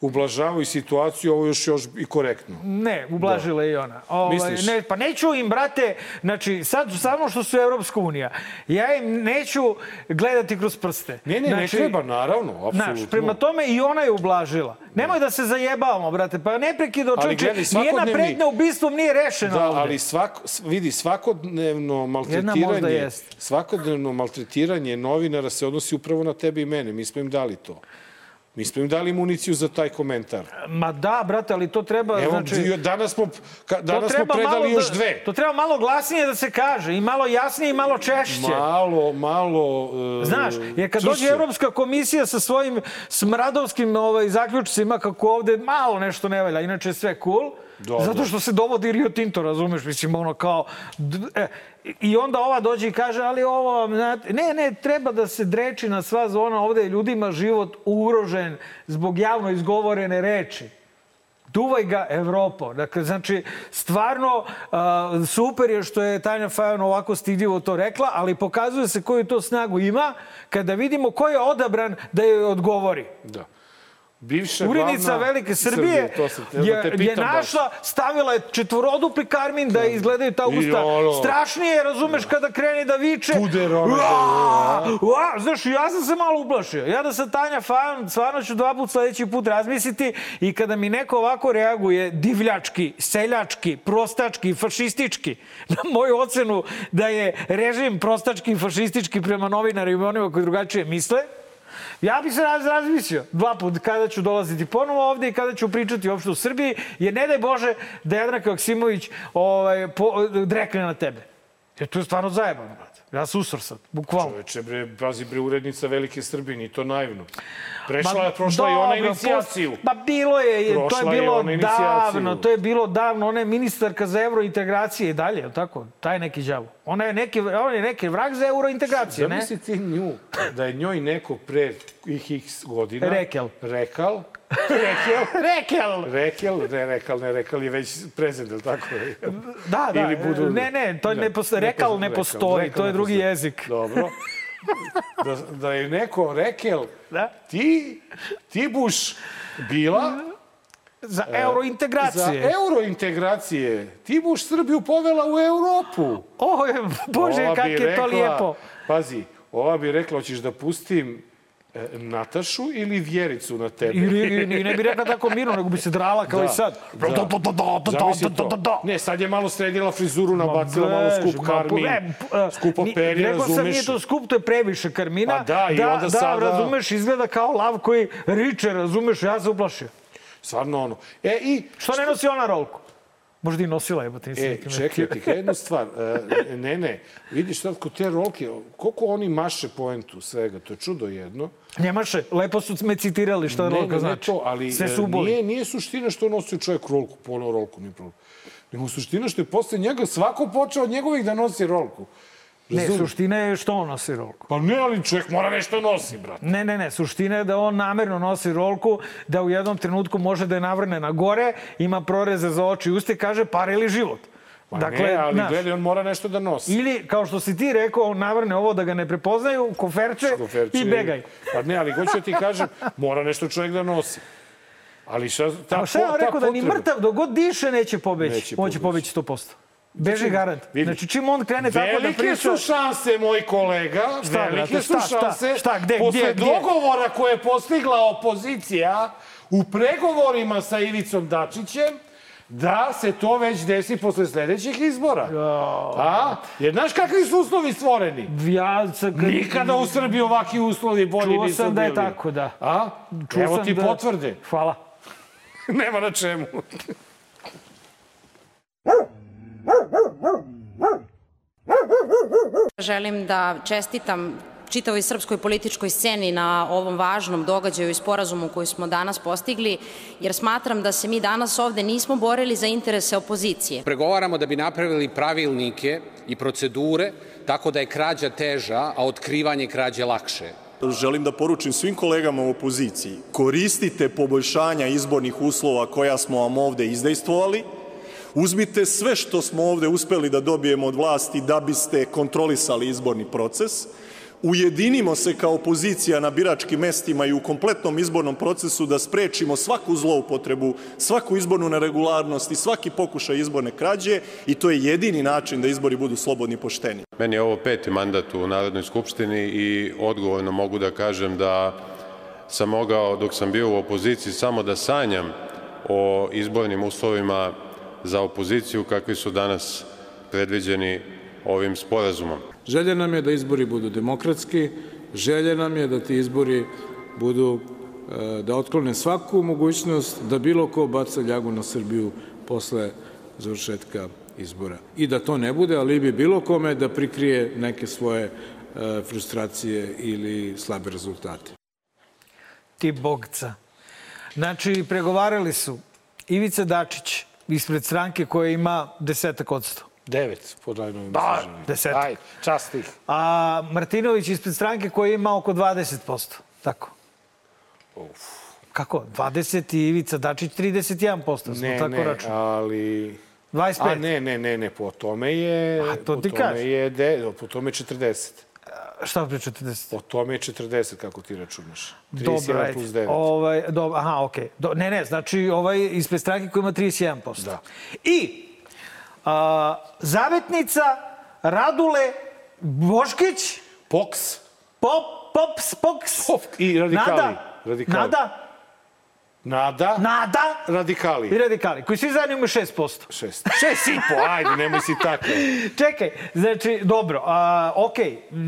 S1: ublažavaju situaciju, ovo još još i korektno.
S2: Ne, ublažila je i ona. Ovaj,
S1: Misliš?
S2: ne, pa neću im, brate, znači, sad samo što su Evropska unija, ja im neću gledati kroz prste.
S1: Ne, ne, ne
S2: znači,
S1: treba, naravno, apsolutno.
S2: Znaš, prema tome i ona je ublažila. Nemoj da se zajebavamo, brate, pa neprekidno
S1: gledaj,
S2: nijedna pretnja ubistvom nije rešena
S1: Da,
S2: ovde.
S1: ali svako, vidi, svakodnevno maltretiranje, svakodnevno maltretiranje novinara se odnosi upravo na tebe i mene. Mi smo im dali to. Mi smo im dali municiju za taj komentar.
S2: Ma da, brate, ali to treba,
S1: Evo,
S2: znači...
S1: danas smo, danas smo predali još
S2: da,
S1: dve.
S2: To treba malo glasnije da se kaže i malo jasnije i malo češće.
S1: Malo, malo... Uh,
S2: Znaš, jer kad dođe
S1: čvršće.
S2: Evropska komisija sa svojim smradovskim ovaj, zaključcima kako ovde malo nešto ne valja, inače sve cool,
S1: Dobro.
S2: zato što se dovodi Rio Tinto, razumeš, mislim, ono kao... E, I onda ova dođe i kaže, ali ovo ne, ne, treba da se dreči na sva zona, ovde je ljudima život ugrožen zbog javno izgovorene reči. Duvaj ga Evropo. Dakle, znači, stvarno a, super je što je Tanja Fajon ovako stidljivo to rekla, ali pokazuje se koju to snagu ima kada vidimo ko je odabran da joj odgovori.
S1: Da. Bivša
S2: Urednica
S1: glavna
S2: Velike Srbije
S1: htio
S2: je,
S1: da
S2: je
S1: pitam baš.
S2: našla, stavila je četvorodupli karmin da izgledaju ta usta.
S1: ono-
S2: Strašnije je, razumeš, kada krene da viče.
S1: Puder, ono,
S2: Ua! Ua! Znaš, ja sam se malo ublašio. Ja da sam Tanja Fajon, stvarno ću dva put sledeći put razmisliti i kada mi neko ovako reaguje divljački, seljački, prostački, fašistički, *laughs* na moju ocenu da je režim prostački i fašistički prema novinarima i onima koji drugačije misle, Ja bi se raz, razmislio dva put kada ću dolaziti ponovo ovde i kada ću pričati uopšte u Srbiji, jer ne daj Bože da Jadranka Joksimović ovaj, po, drekne na tebe. Jer to je stvarno zajebano. Ja sam usor sad, bukvalno.
S1: Čoveče, bre, pazi, bre, urednica Velike Srbije, ni to naivno. Prešla, je, prošla i ona
S2: dobro,
S1: inicijaciju.
S2: Pa bilo je, je to
S1: Prošla
S2: je
S1: je
S2: bilo
S1: inicijaciju.
S2: davno, to je bilo davno. Ona je ministarka za eurointegracije i dalje, je tako? Taj neki đavo. Ona je neki, on je neki vrag za eurointegracije, ne?
S1: Zamisli ti nju, da je njoj neko pre ih x godina...
S2: Rekel.
S1: Rekal. Rekel.
S2: Rekel!
S1: Rekel, ne rekal, ne rekal je već prezent, ili tako?
S2: Da, da.
S1: Ili budu-
S2: Ne, ne, to ne, postoji.
S1: ne
S2: Rekal
S1: postoji,
S2: ne
S1: rekal,
S2: postoji,
S1: rekal
S2: to je
S1: ne
S2: drugi jezik.
S1: Dobro. Da, da je neko rekel,
S2: Da?
S1: ti, ti buš bila
S2: Za
S1: za
S2: eurointegracije.
S1: eurointegracije. Ti buš Srbiju povela u Europu.
S2: O, Bože,
S1: Ova bi
S2: je to
S1: rekla-
S2: lijepo.
S1: Pazi, ova bi rekla, hoćeš da pustim e, Natašu ili Vjericu na tebe?
S2: I, i, ne bi rekla tako mirno, nego bi se drala kao i sad.
S1: Da. Zamisli to. Ne, sad je malo sredila frizuru, nabacila malo skup karmin,
S2: e, p- e,
S1: skupo perje,
S2: Rekao sam,
S1: razumeš?
S2: nije to skup, to je previše karmina.
S1: Pa da, i
S2: da,
S1: onda
S2: da,
S1: sada-
S2: razumeš, izgleda kao lav koji riče, razumeš, ja se uplašio.
S1: Stvarno ono. E, i
S2: Što ne nosi ona rolku? Možda i nosila, jebote, nisam
S1: E, čekaj, ti jednu stvar. E, ne, ne, vidiš sad kod te rolke, koliko oni maše poentu svega, to je čudo jedno.
S2: Njemaše, lepo su me citirali šta
S1: ne,
S2: rolka
S1: ne, ne
S2: znači.
S1: to, ali
S2: Sve
S1: e,
S2: su uboli.
S1: nije, nije suština što nosi čovjek rolku, polo rolku, nije problem. Nego suština što je posle njega svako počeo od njegovih da nosi rolku.
S2: Ne,
S1: Razumeš?
S2: suština je što on nosi rolku.
S1: Pa ne, ali čovjek mora nešto nosi, brate.
S2: Ne, ne, ne, suština je da on namerno nosi rolku, da u jednom trenutku može da je navrne na gore, ima proreze za oči i uste, kaže para ili život.
S1: Pa ne, ali
S2: znaš,
S1: gledaj, on mora nešto da nosi.
S2: Ili, kao što si ti rekao, on navrne ovo da ga ne prepoznaju, koferče,
S1: Škoferče.
S2: i begaj.
S1: Pa ne, ali hoću da ti kažem, mora nešto čovjek da nosi. Ali šta, ta,
S2: A šta
S1: ta
S2: rekao da ni mrtav dok god diše neće pobeći.
S1: Neće pobeći.
S2: pobeći 100%. Beži garant.
S1: vidi.
S2: Znači čim on krene tako da
S1: Velike
S2: priča...
S1: su šanse, moj kolega,
S2: Šta,
S1: velike
S2: brate,
S1: su
S2: šta, šta,
S1: šanse,
S2: šta, gde,
S1: posle
S2: gdje, gdje?
S1: dogovora koje je postigla opozicija u pregovorima sa Ivicom Dačićem, da se to već desi posle sledećih izbora. A? Jer znaš kakvi su uslovi stvoreni?
S2: Ja, sa, kad-
S1: Nikada u Srbiji ovakvi uslovi bolji
S2: Čuo
S1: nisu
S2: sam da je
S1: bili.
S2: tako, da.
S1: A?
S2: Čuo
S1: Evo ti
S2: da-
S1: potvrde.
S2: Hvala. *laughs*
S1: Nema na čemu. *laughs*
S8: Želim da čestitam čitavoj srpskoj političkoj sceni na ovom važnom događaju i sporazumu koji smo danas postigli, jer smatram da se mi danas ovde nismo borili za interese opozicije.
S9: Pregovaramo da bi napravili pravilnike i procedure tako da je krađa teža, a otkrivanje krađe lakše.
S10: Želim da poručim svim kolegama u opoziciji, koristite poboljšanja izbornih uslova koja smo vam ovde izdejstvovali, uzmite sve što smo ovde uspeli da dobijemo od vlasti da biste kontrolisali izborni proces, ujedinimo se kao opozicija na biračkim mestima i u kompletnom izbornom procesu da sprečimo svaku zloupotrebu, svaku izbornu neregularnost i svaki pokušaj izborne krađe i to je jedini način da izbori budu slobodni i pošteni.
S11: Meni je ovo peti mandat u Narodnoj skupštini i odgovorno mogu da kažem da sam mogao dok sam bio u opoziciji samo da sanjam o izbornim uslovima za opoziciju kakvi su danas predviđeni ovim sporazumom.
S12: Želja nam je da izbori budu demokratski, želja nam je da ti izbori budu e, da otklone svaku mogućnost da bilo ko baca ljagu na Srbiju posle završetka izbora. I da to ne bude alibi bilo kome da prikrije neke svoje e, frustracije ili slabe rezultate.
S2: Ti bogca. Znači, pregovarali su Ivica Dačić ispred stranke koja ima desetak odsto.
S1: Devet, po najnovim
S2: Da,
S1: istraživanjima.
S2: desetak.
S1: Ajde, čast ih.
S2: A Martinović ispred stranke koja ima oko 20%. Tako. Kako? 20 i Ivica Dačić 31%. Smo
S1: Ne,
S2: tako
S1: ne,
S2: računali.
S1: ali...
S2: 25.
S1: A ne, ne, ne, ne, po tome je...
S2: A, to
S1: po
S2: ti
S1: tome
S2: kažem.
S1: je de, po tome je 40.
S2: Šta pri 40?
S1: Po tome je 40, kako ti računaš. 31
S2: Dobro, ajde.
S1: plus 9.
S2: Ovaj, do, aha, okej. Do, ne, ne, znači ovaj ispred stranke koja ima 31%.
S1: Da.
S2: I a, zavetnica Radule Boškić,
S1: Poks.
S2: Pop, Pops, Poks,
S1: Pop i radikali.
S2: Nada,
S1: Radikali.
S2: Nada,
S1: Nada,
S2: Nada i
S1: radikali.
S2: radikali, koji svi zajedno imaju 6%.
S1: Šest. Šest i po, ajde, nemoj si tako. *laughs*
S2: Čekaj, znači, dobro, a, ok,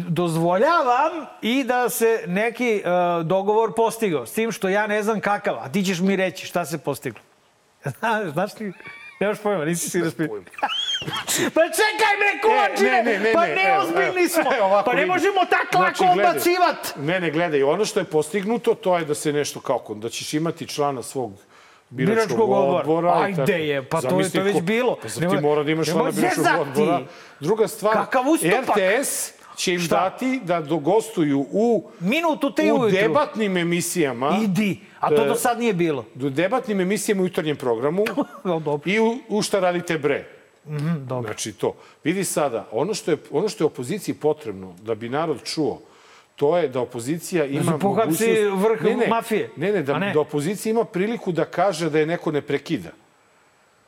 S2: dozvoljavam i da se neki a, dogovor postigao, s tim što ja ne znam kakav, a ti ćeš mi reći šta se postiglo. *laughs* Znaš, ti, nemaš pojma, nisi si raspitao. *laughs* Pa čekaj bre, kulačine,
S1: E, ne, ne, ne,
S2: pa
S1: ne,
S2: neozbiljni smo,
S1: evo,
S2: pa ne možemo tako
S1: Znači,
S2: lako
S1: gledaj.
S2: odbacivat.
S1: Ne, ne, gledaj, ono što je postignuto, to je da se nešto kako, da ćeš imati člana svog biračkog,
S2: Biračkog odbora.
S1: odbora.
S2: Ajde je, pa to je- to već bilo.
S1: Pa ti mora da imaš člana biračkog odbora. Druga stvar? RTS će im
S2: Šta?
S1: dati da dogostuju u,
S2: Minutu te
S1: u debatnim emisijama.
S2: Idi, a to
S1: E,
S2: do sad nije bilo.
S1: u debatnim emisijama u jutarnjem programu *laughs*
S2: Dobro.
S1: i u, u šta radite bre.
S2: Mhm, dobro.
S1: Znači to. Vidi sada, ono što je, ono što je opoziciji potrebno da bi narod čuo, to je da opozicija ima
S2: se pohapsi vrh mafije.
S1: Ne, ne, da,
S2: A ne?
S1: da opozicija ima priliku da kaže da je neko ne prekida.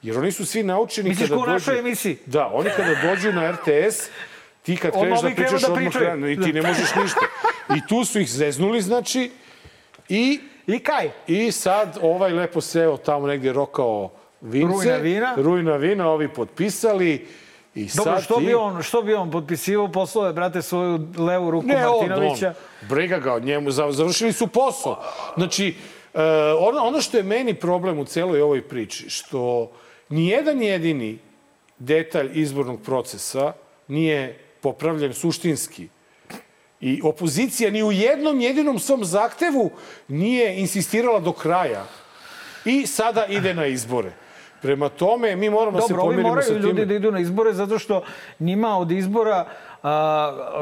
S1: Jer oni su svi naučeni
S2: Misliš
S1: kada
S2: kao u
S1: dođu...
S2: našoj emisiji?
S1: Da, oni kada dođu na RTS, *laughs* ti kad kreneš da pričaš,
S2: da
S1: odmah krenu i ti ne možeš ništa. I tu su ih zeznuli, znači, i
S2: I kaj?
S1: I sad ovaj lepo seo tamo negdje rokao vince.
S2: Rujna vina.
S1: Rujna vina, ovi potpisali. I
S2: Dobro,
S1: sad
S2: što
S1: ti...
S2: bi on, što bi on potpisivao poslove, brate, svoju levu ruku
S1: Ne, on,
S2: Martinovića?
S1: on. Briga ga od njemu. za- Završili su posao. Znači, e, ono, ono što je meni problem u celoj ovoj priči, što nijedan jedini detalj izbornog procesa nije popravljen suštinski. I opozicija ni u jednom jedinom svom zahtevu nije insistirala do kraja. I sada ide na izbore. Prema tome, mi moramo da se
S2: Dobro, ovi
S1: pomirimo sa
S2: moraju
S1: time.
S2: ljudi da idu na izbore zato što njima od izbora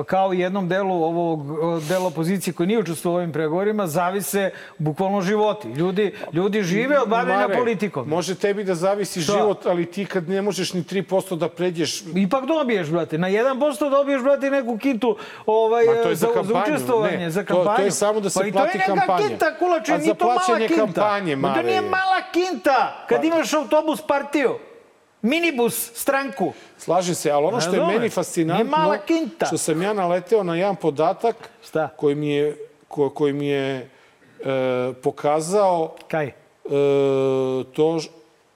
S2: kao i jednom delu ovog dela opozicije koji nije učestvovao u ovim pregovorima, zavise bukvalno životi. Ljudi, ljudi žive od bavljenja
S1: Mare,
S2: politikom.
S1: Može tebi da zavisi
S2: Šta?
S1: život, ali ti kad ne možeš ni 3% da pređeš...
S2: Ipak dobiješ, brate. Na 1% dobiješ, brate, neku kintu ovaj,
S1: Ma to je
S2: za,
S1: za
S2: za,
S1: kampanju,
S2: učestvovanje,
S1: ne.
S2: za
S1: To- to je
S2: kampanju.
S1: samo da se
S2: pa i
S1: plati
S2: to je neka
S1: kampanja.
S2: kinta, kulače, nije
S1: za
S2: to mala kinta.
S1: kampanje,
S2: Ma to
S1: Mare,
S2: nije
S1: je.
S2: mala kinta. Kad
S1: Pa-
S2: imaš autobus partiju, minibus, stranku.
S1: Slažem se, ali ono što je meni fascinantno, što sam ja naleteo na jedan podatak
S2: Šta?
S1: koji mi je, ko, koji mi je e, pokazao
S2: Kaj?
S1: e, to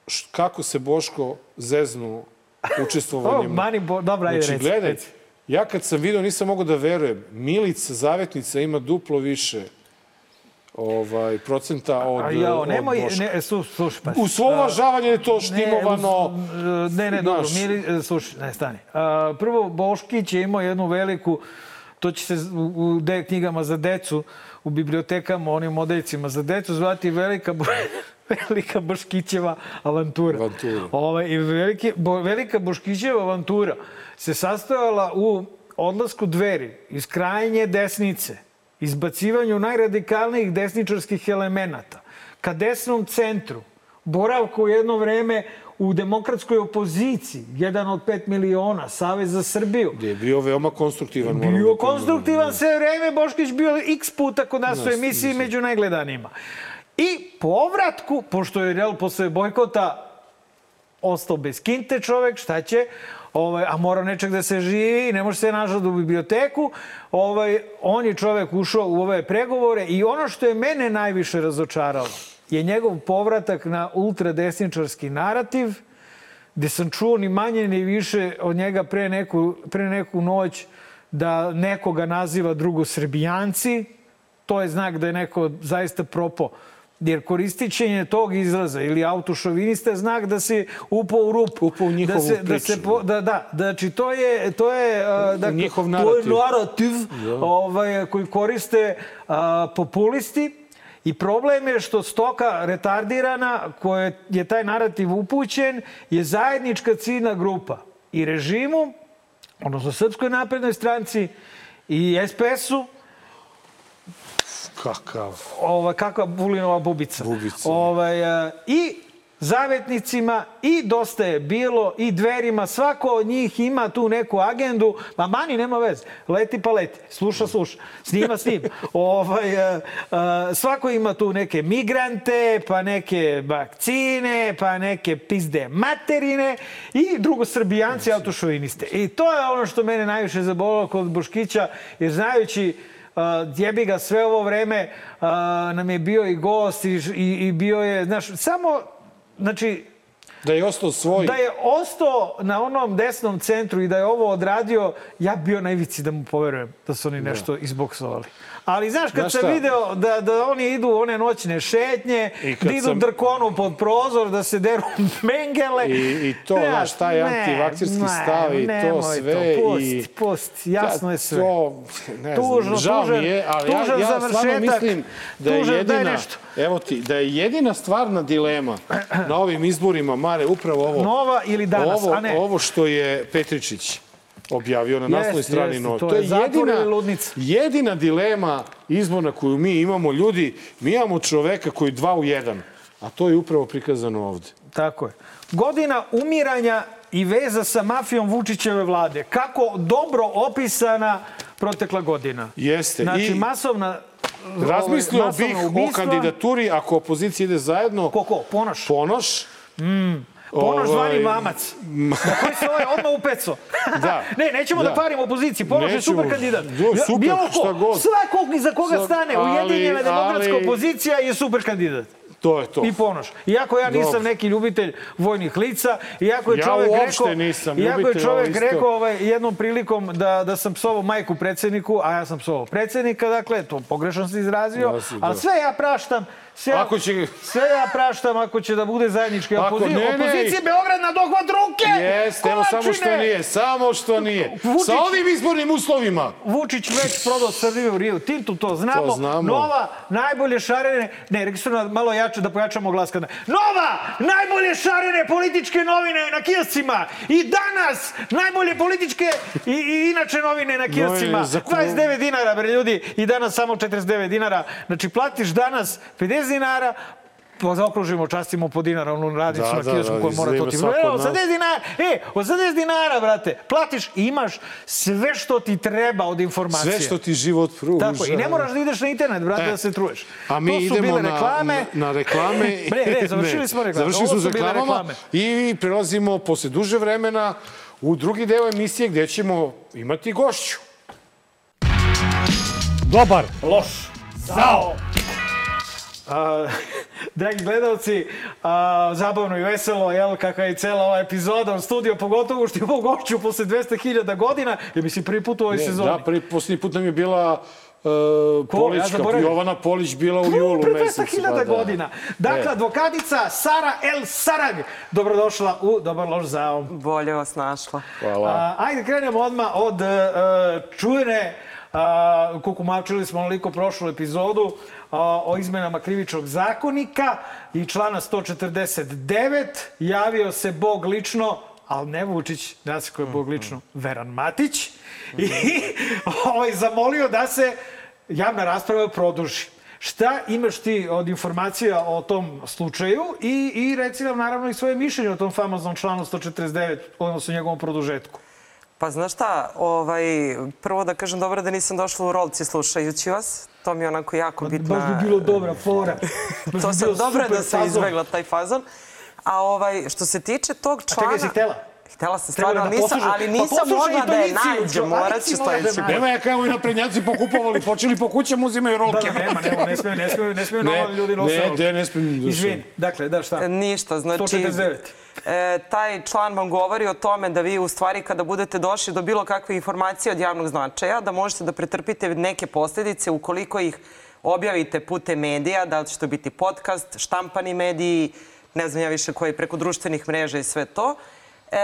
S1: š, kako se Boško zeznu *laughs*
S2: O,
S1: učestvovanjem.
S2: mani, bo, dobra, ajde,
S1: Znači,
S2: reci.
S1: gledaj,
S2: reci.
S1: ja kad sam video nisam mogao da verujem. Milica, zavetnica, ima duplo više ovaj, procenta od,
S2: A
S1: od
S2: nemoj,
S1: Boška.
S2: ne, su, slušaj, pa.
S1: U svo uvažavanje je to
S2: Ne,
S1: štimovano.
S2: uz- ne, ne, dobro, mili, e, slušaj, ne, stani. A, prvo, Boškić je imao jednu veliku, to će se u, de, knjigama za decu, u bibliotekama, onim odeljcima za decu, zvati velika, *laughs* velika Boškićeva avantura.
S1: Avantura.
S2: Ovaj, I velike, bo, velika Boškićeva avantura se sastojala u odlasku dveri iz krajnje desnice, izbacivanju najradikalnijih desničarskih elemenata, ka desnom centru, boravku jedno vreme u demokratskoj opoziciji, jedan od pet miliona, Savez za Srbiju.
S1: Gde je bio veoma konstruktivan. da
S2: Bio
S1: priznam.
S2: konstruktivan sve vreme, Boškić bio x puta kod nas u emisiji među najgledanijima. I povratku, pošto je Real posle bojkota ostao bez kinte čovek, šta će? Ovaj, a mora nečeg da se živi, ne može se nažati u biblioteku. Ovaj, on je čovek ušao u ove pregovore i ono što je mene najviše razočaralo je njegov povratak na ultradesničarski narativ, gde sam čuo ni manje ni više od njega pre neku, pre neku noć da nekoga naziva drugo Srbijanci. To je znak da je neko zaista propo. Jer koristićenje tog izraza ili autošovinista je znak da se upao u rupu.
S1: Upao u njihovu
S2: da se, da se
S1: priču.
S2: po, da, da, znači to je, to je, uh, dakle,
S1: njihov
S2: to
S1: narativ.
S2: je narativ ovaj, koji koriste a, populisti I problem je što stoka retardirana, koje je taj narativ upućen, je zajednička ciljna grupa i režimu, odnosno Srpskoj naprednoj stranci i SPS-u,
S1: Kakav.
S2: ovaj, kakva Vulinova bubica.
S1: Bubica.
S2: Ovaj, e, I zavetnicima i dosta je bilo i dverima. Svako od njih ima tu neku agendu. Ma mani, nema veze. Leti pa leti. Sluša, sluša. Snima, snima. *laughs* ovaj, e, e, svako ima tu neke migrante, pa neke vakcine, pa neke pizde materine i drugo srbijanci autošoviniste. I to je ono što mene najviše zabolilo kod Boškića, jer znajući Uh, jebi ga sve ovo vreme nam je bio i gost i, i, i bio je, znaš, samo, znači,
S1: Da je ostao svoj.
S2: da je ostao na onom desnom centru i da je ovo odradio, ja bi bio na ivici da mu poverujem da su oni nešto izboksovali. Ali znaš, kad
S1: Znaš
S2: sam video da, da oni idu u one noćne šetnje, da idu
S1: sam-
S2: drkonu pod prozor, da se deru *laughs* mengele.
S1: I, i to,
S2: Ja,
S1: znaš, taj
S2: ne,
S1: antivakcirski
S2: ne,
S1: stav i to sve.
S2: pusti,
S1: i...
S2: pusti, jasno je sve.
S1: To, ne
S2: Tužno,
S1: znam, žao
S2: tužan-
S1: mi je, ali ja,
S2: tužan
S1: ja stvarno mislim da je
S2: Tužan, daj
S1: jedina,
S2: nešto.
S1: evo ti, da je jedina stvarna dilema na ovim izborima, Mare, upravo ovo.
S2: Nova ili danas,
S1: ovo,
S2: a ne.
S1: Ovo što je Petričić objavio na naslovnoj strani
S2: jeste,
S1: Nova.
S2: to je zatvor ili ludnica.
S1: jedina dilema izborna koju mi imamo. Ljudi, mi imamo čoveka koji je dva u jedan, a to je upravo prikazano ovde.
S2: Tako je. Godina umiranja i veza sa mafijom Vučićeve vlade. Kako dobro opisana protekla godina.
S1: Jeste.
S2: Znači,
S1: I
S2: masovna
S1: razmislio bih o kandidaturi ako opozicija ide zajedno.
S2: Ko, ko? Ponoš?
S1: Ponoš.
S2: Ponoš zvani
S1: Ovaj,
S2: mamac. Na koji se ovaj odmah upeco. *laughs*
S1: Da.
S2: ne, nećemo da,
S1: Da.
S2: kvarimo opoziciji. Ponoš je super kandidat.
S1: Jo, super,
S2: Bilo ko,
S1: šta god.
S2: svakog iza koga stane
S1: ali-
S2: Ujedinjena demokratska
S1: ali-
S2: opozicija je super kandidat.
S1: To je to.
S2: I Ponoš. Iako ja nisam
S1: Dobro.
S2: neki ljubitelj vojnih lica, iako je
S1: Ja
S2: čovek
S1: uopšte
S2: rekao,
S1: nisam
S2: iako je
S1: isto.
S2: rekao ovaj, jednom prilikom da, da sam psovao majku predsjedniku, a ja sam psovao predsjednika, dakle, to pogrešno se izrazio,
S1: Ja si, da.
S2: ali sve ja praštam, sve,
S1: Ako će-
S2: sve ja praštam ako će da bude zajednički
S1: Ako
S2: opozicija.
S1: ne, ne.
S2: Opozicije Beograd na dohvat ruke!
S1: Jeste, evo samo što nije, samo što nije.
S2: Vučić-
S1: Sa ovim izbornim uslovima.
S2: Vučić već prodao Srbiju u Rio Tintu, to znamo.
S1: To znamo.
S2: Nova, najbolje šarene, ne, nam malo jače da pojačamo glas kada. Nova, najbolje šarene političke novine na kioscima. I danas, najbolje političke i, i inače novine na kioscima.
S1: Za ko-
S2: 29 dinara, bre ljudi, i danas samo 49 dinara. Znači, platiš danas 50 dinara, pa zaokružimo, častimo po dinara, onu radnicu
S1: Da,
S2: na
S1: da,
S2: kiosku
S1: da,
S2: koja mora to ti...
S1: nas.
S2: 80 dinara, e, 80 dinara, brate, platiš i imaš sve što ti treba od informacije.
S1: Sve što ti život pruža.
S2: Tako, i ne moraš da ideš na internet, brate,
S1: E,
S2: da se truješ.
S1: A mi
S2: to su
S1: idemo
S2: bile
S1: na,
S2: reklame.
S1: na, na reklame. *laughs*
S2: Ne, ne, završili smo reklame.
S1: Završili smo reklamama
S2: reklame.
S1: i prelazimo posle duže vremena u drugi deo emisije gde ćemo imati gošću.
S5: Dobar.
S2: Loš. Zao. A, dragi gledalci, a, zabavno i veselo, jel, kakva je cela ova epizoda u studiju, pogotovo što imamo gošću posle 200.000 godina, je mislim prvi put u ovoj
S1: Ne,
S2: sezoni.
S1: Da, prvi, posljednji put nam je bila uh,
S2: Ja
S1: Polićka,
S2: zaboravim.
S1: Jovana Polić bila u julu
S2: Pre
S1: mesecu.
S2: 200.000
S1: pa da.
S2: godina. Dakle,
S1: E.
S2: advokatica Sara El Sarag. Dobrodošla u Dobar loš zao.
S13: Bolje vas našla.
S1: Hvala.
S2: A, ajde krenemo odmah od uh, čujene a, kukumavčili smo onoliko prošlu epizodu a, o izmenama krivičnog zakonika i člana 149 javio se Bog lično ali ne Vučić, da se ko je Bog lično, Veran Matić, i *laughs* ovaj, zamolio da se javna rasprava produži. Šta imaš ti od informacija o tom slučaju i, i reci nam naravno i svoje mišljenje o tom famoznom članu 149, odnosno njegovom produžetku.
S13: Pa znaš šta, ovaj, prvo da kažem dobro da nisam došla u rolci slušajući vas. To mi je onako jako bitna...
S2: Baš bi bilo dobra fora. *laughs* Baš
S13: to
S2: bi
S13: sam dobro da
S2: fazon.
S13: izbegla taj fazon. A ovaj, što se tiče tog
S2: A
S13: člana...
S2: čekaj, si htela?
S13: Htela sam
S2: Trebalo
S13: stvarno,
S2: da
S13: nisam, ali
S2: pa
S13: nisam
S2: poslušaj
S13: mogla da je nađem, morat ću
S2: da
S13: sledeći put.
S1: Nema ja kao i naprednjaci pokupovali, počeli po kućama, uzimaju rolke.
S2: Da, nema, nema, ne smiju, ne smiju, ne smiju
S1: Ne,
S2: normalni ljudi nositi.
S1: ne,
S2: rolke.
S1: gde ne smijem da
S2: Izvini, dakle, da šta?
S13: Ništa, znači...
S2: 149.
S13: E, taj član vam govori o tome da vi u stvari kada budete došli do bilo kakve informacije od javnog značaja, da možete da pretrpite neke posljedice ukoliko ih objavite putem medija, da li će to biti podcast, štampani mediji, ne znam ja više koji, preko društvenih mreža i sve to. E,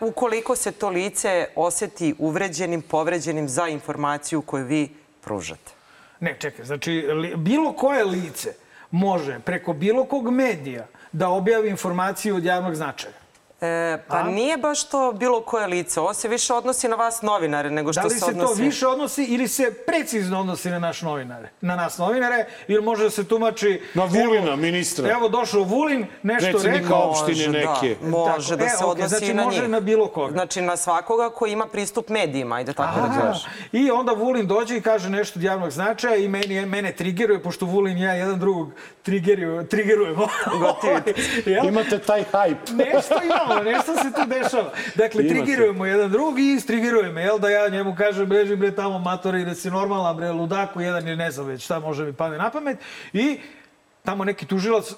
S13: ukoliko se to lice osjeti uvređenim, povređenim za informaciju koju vi pružate.
S2: Ne, čekaj, znači bilo koje lice može preko bilo kog medija da objavi informaciju od javnog značaja.
S13: E, pa nije baš to bilo koje lice. Ovo se više odnosi na vas novinare nego što
S2: Da li
S13: se
S2: se
S13: odnosi...
S2: to više odnosi ili se precizno odnosi na naš novinare? Na nas novinare ili može da se tumači...
S1: Na Vulina,
S2: evo,
S1: ministra.
S2: Evo došao Vulin, nešto
S1: Predsednika
S2: rekao...
S1: opštine neke.
S13: Da, može da
S2: E,
S13: se
S2: okej,
S13: odnosi
S2: znači
S13: i na
S2: može
S13: njih.
S2: na bilo koga.
S13: Znači na svakoga ko ima pristup medijima, ajde tako da
S2: Aha.
S13: kažem.
S2: I onda Vulin dođe i kaže nešto od javnog značaja i meni, mene trigeruje, pošto Vulin i ja jedan drugog trigerujemo. *laughs* Jel?
S1: Imate taj hype.
S2: Nešto imamo, nešto se tu dešava. Dakle,
S1: Imate.
S2: trigirujemo jedan drug i istrigiruje me, jel da ja njemu kažem, beži bre tamo matori, da si normalan bre ludaku, jedan ili ne znam već šta može mi padne na pamet. I tamo neki tužilac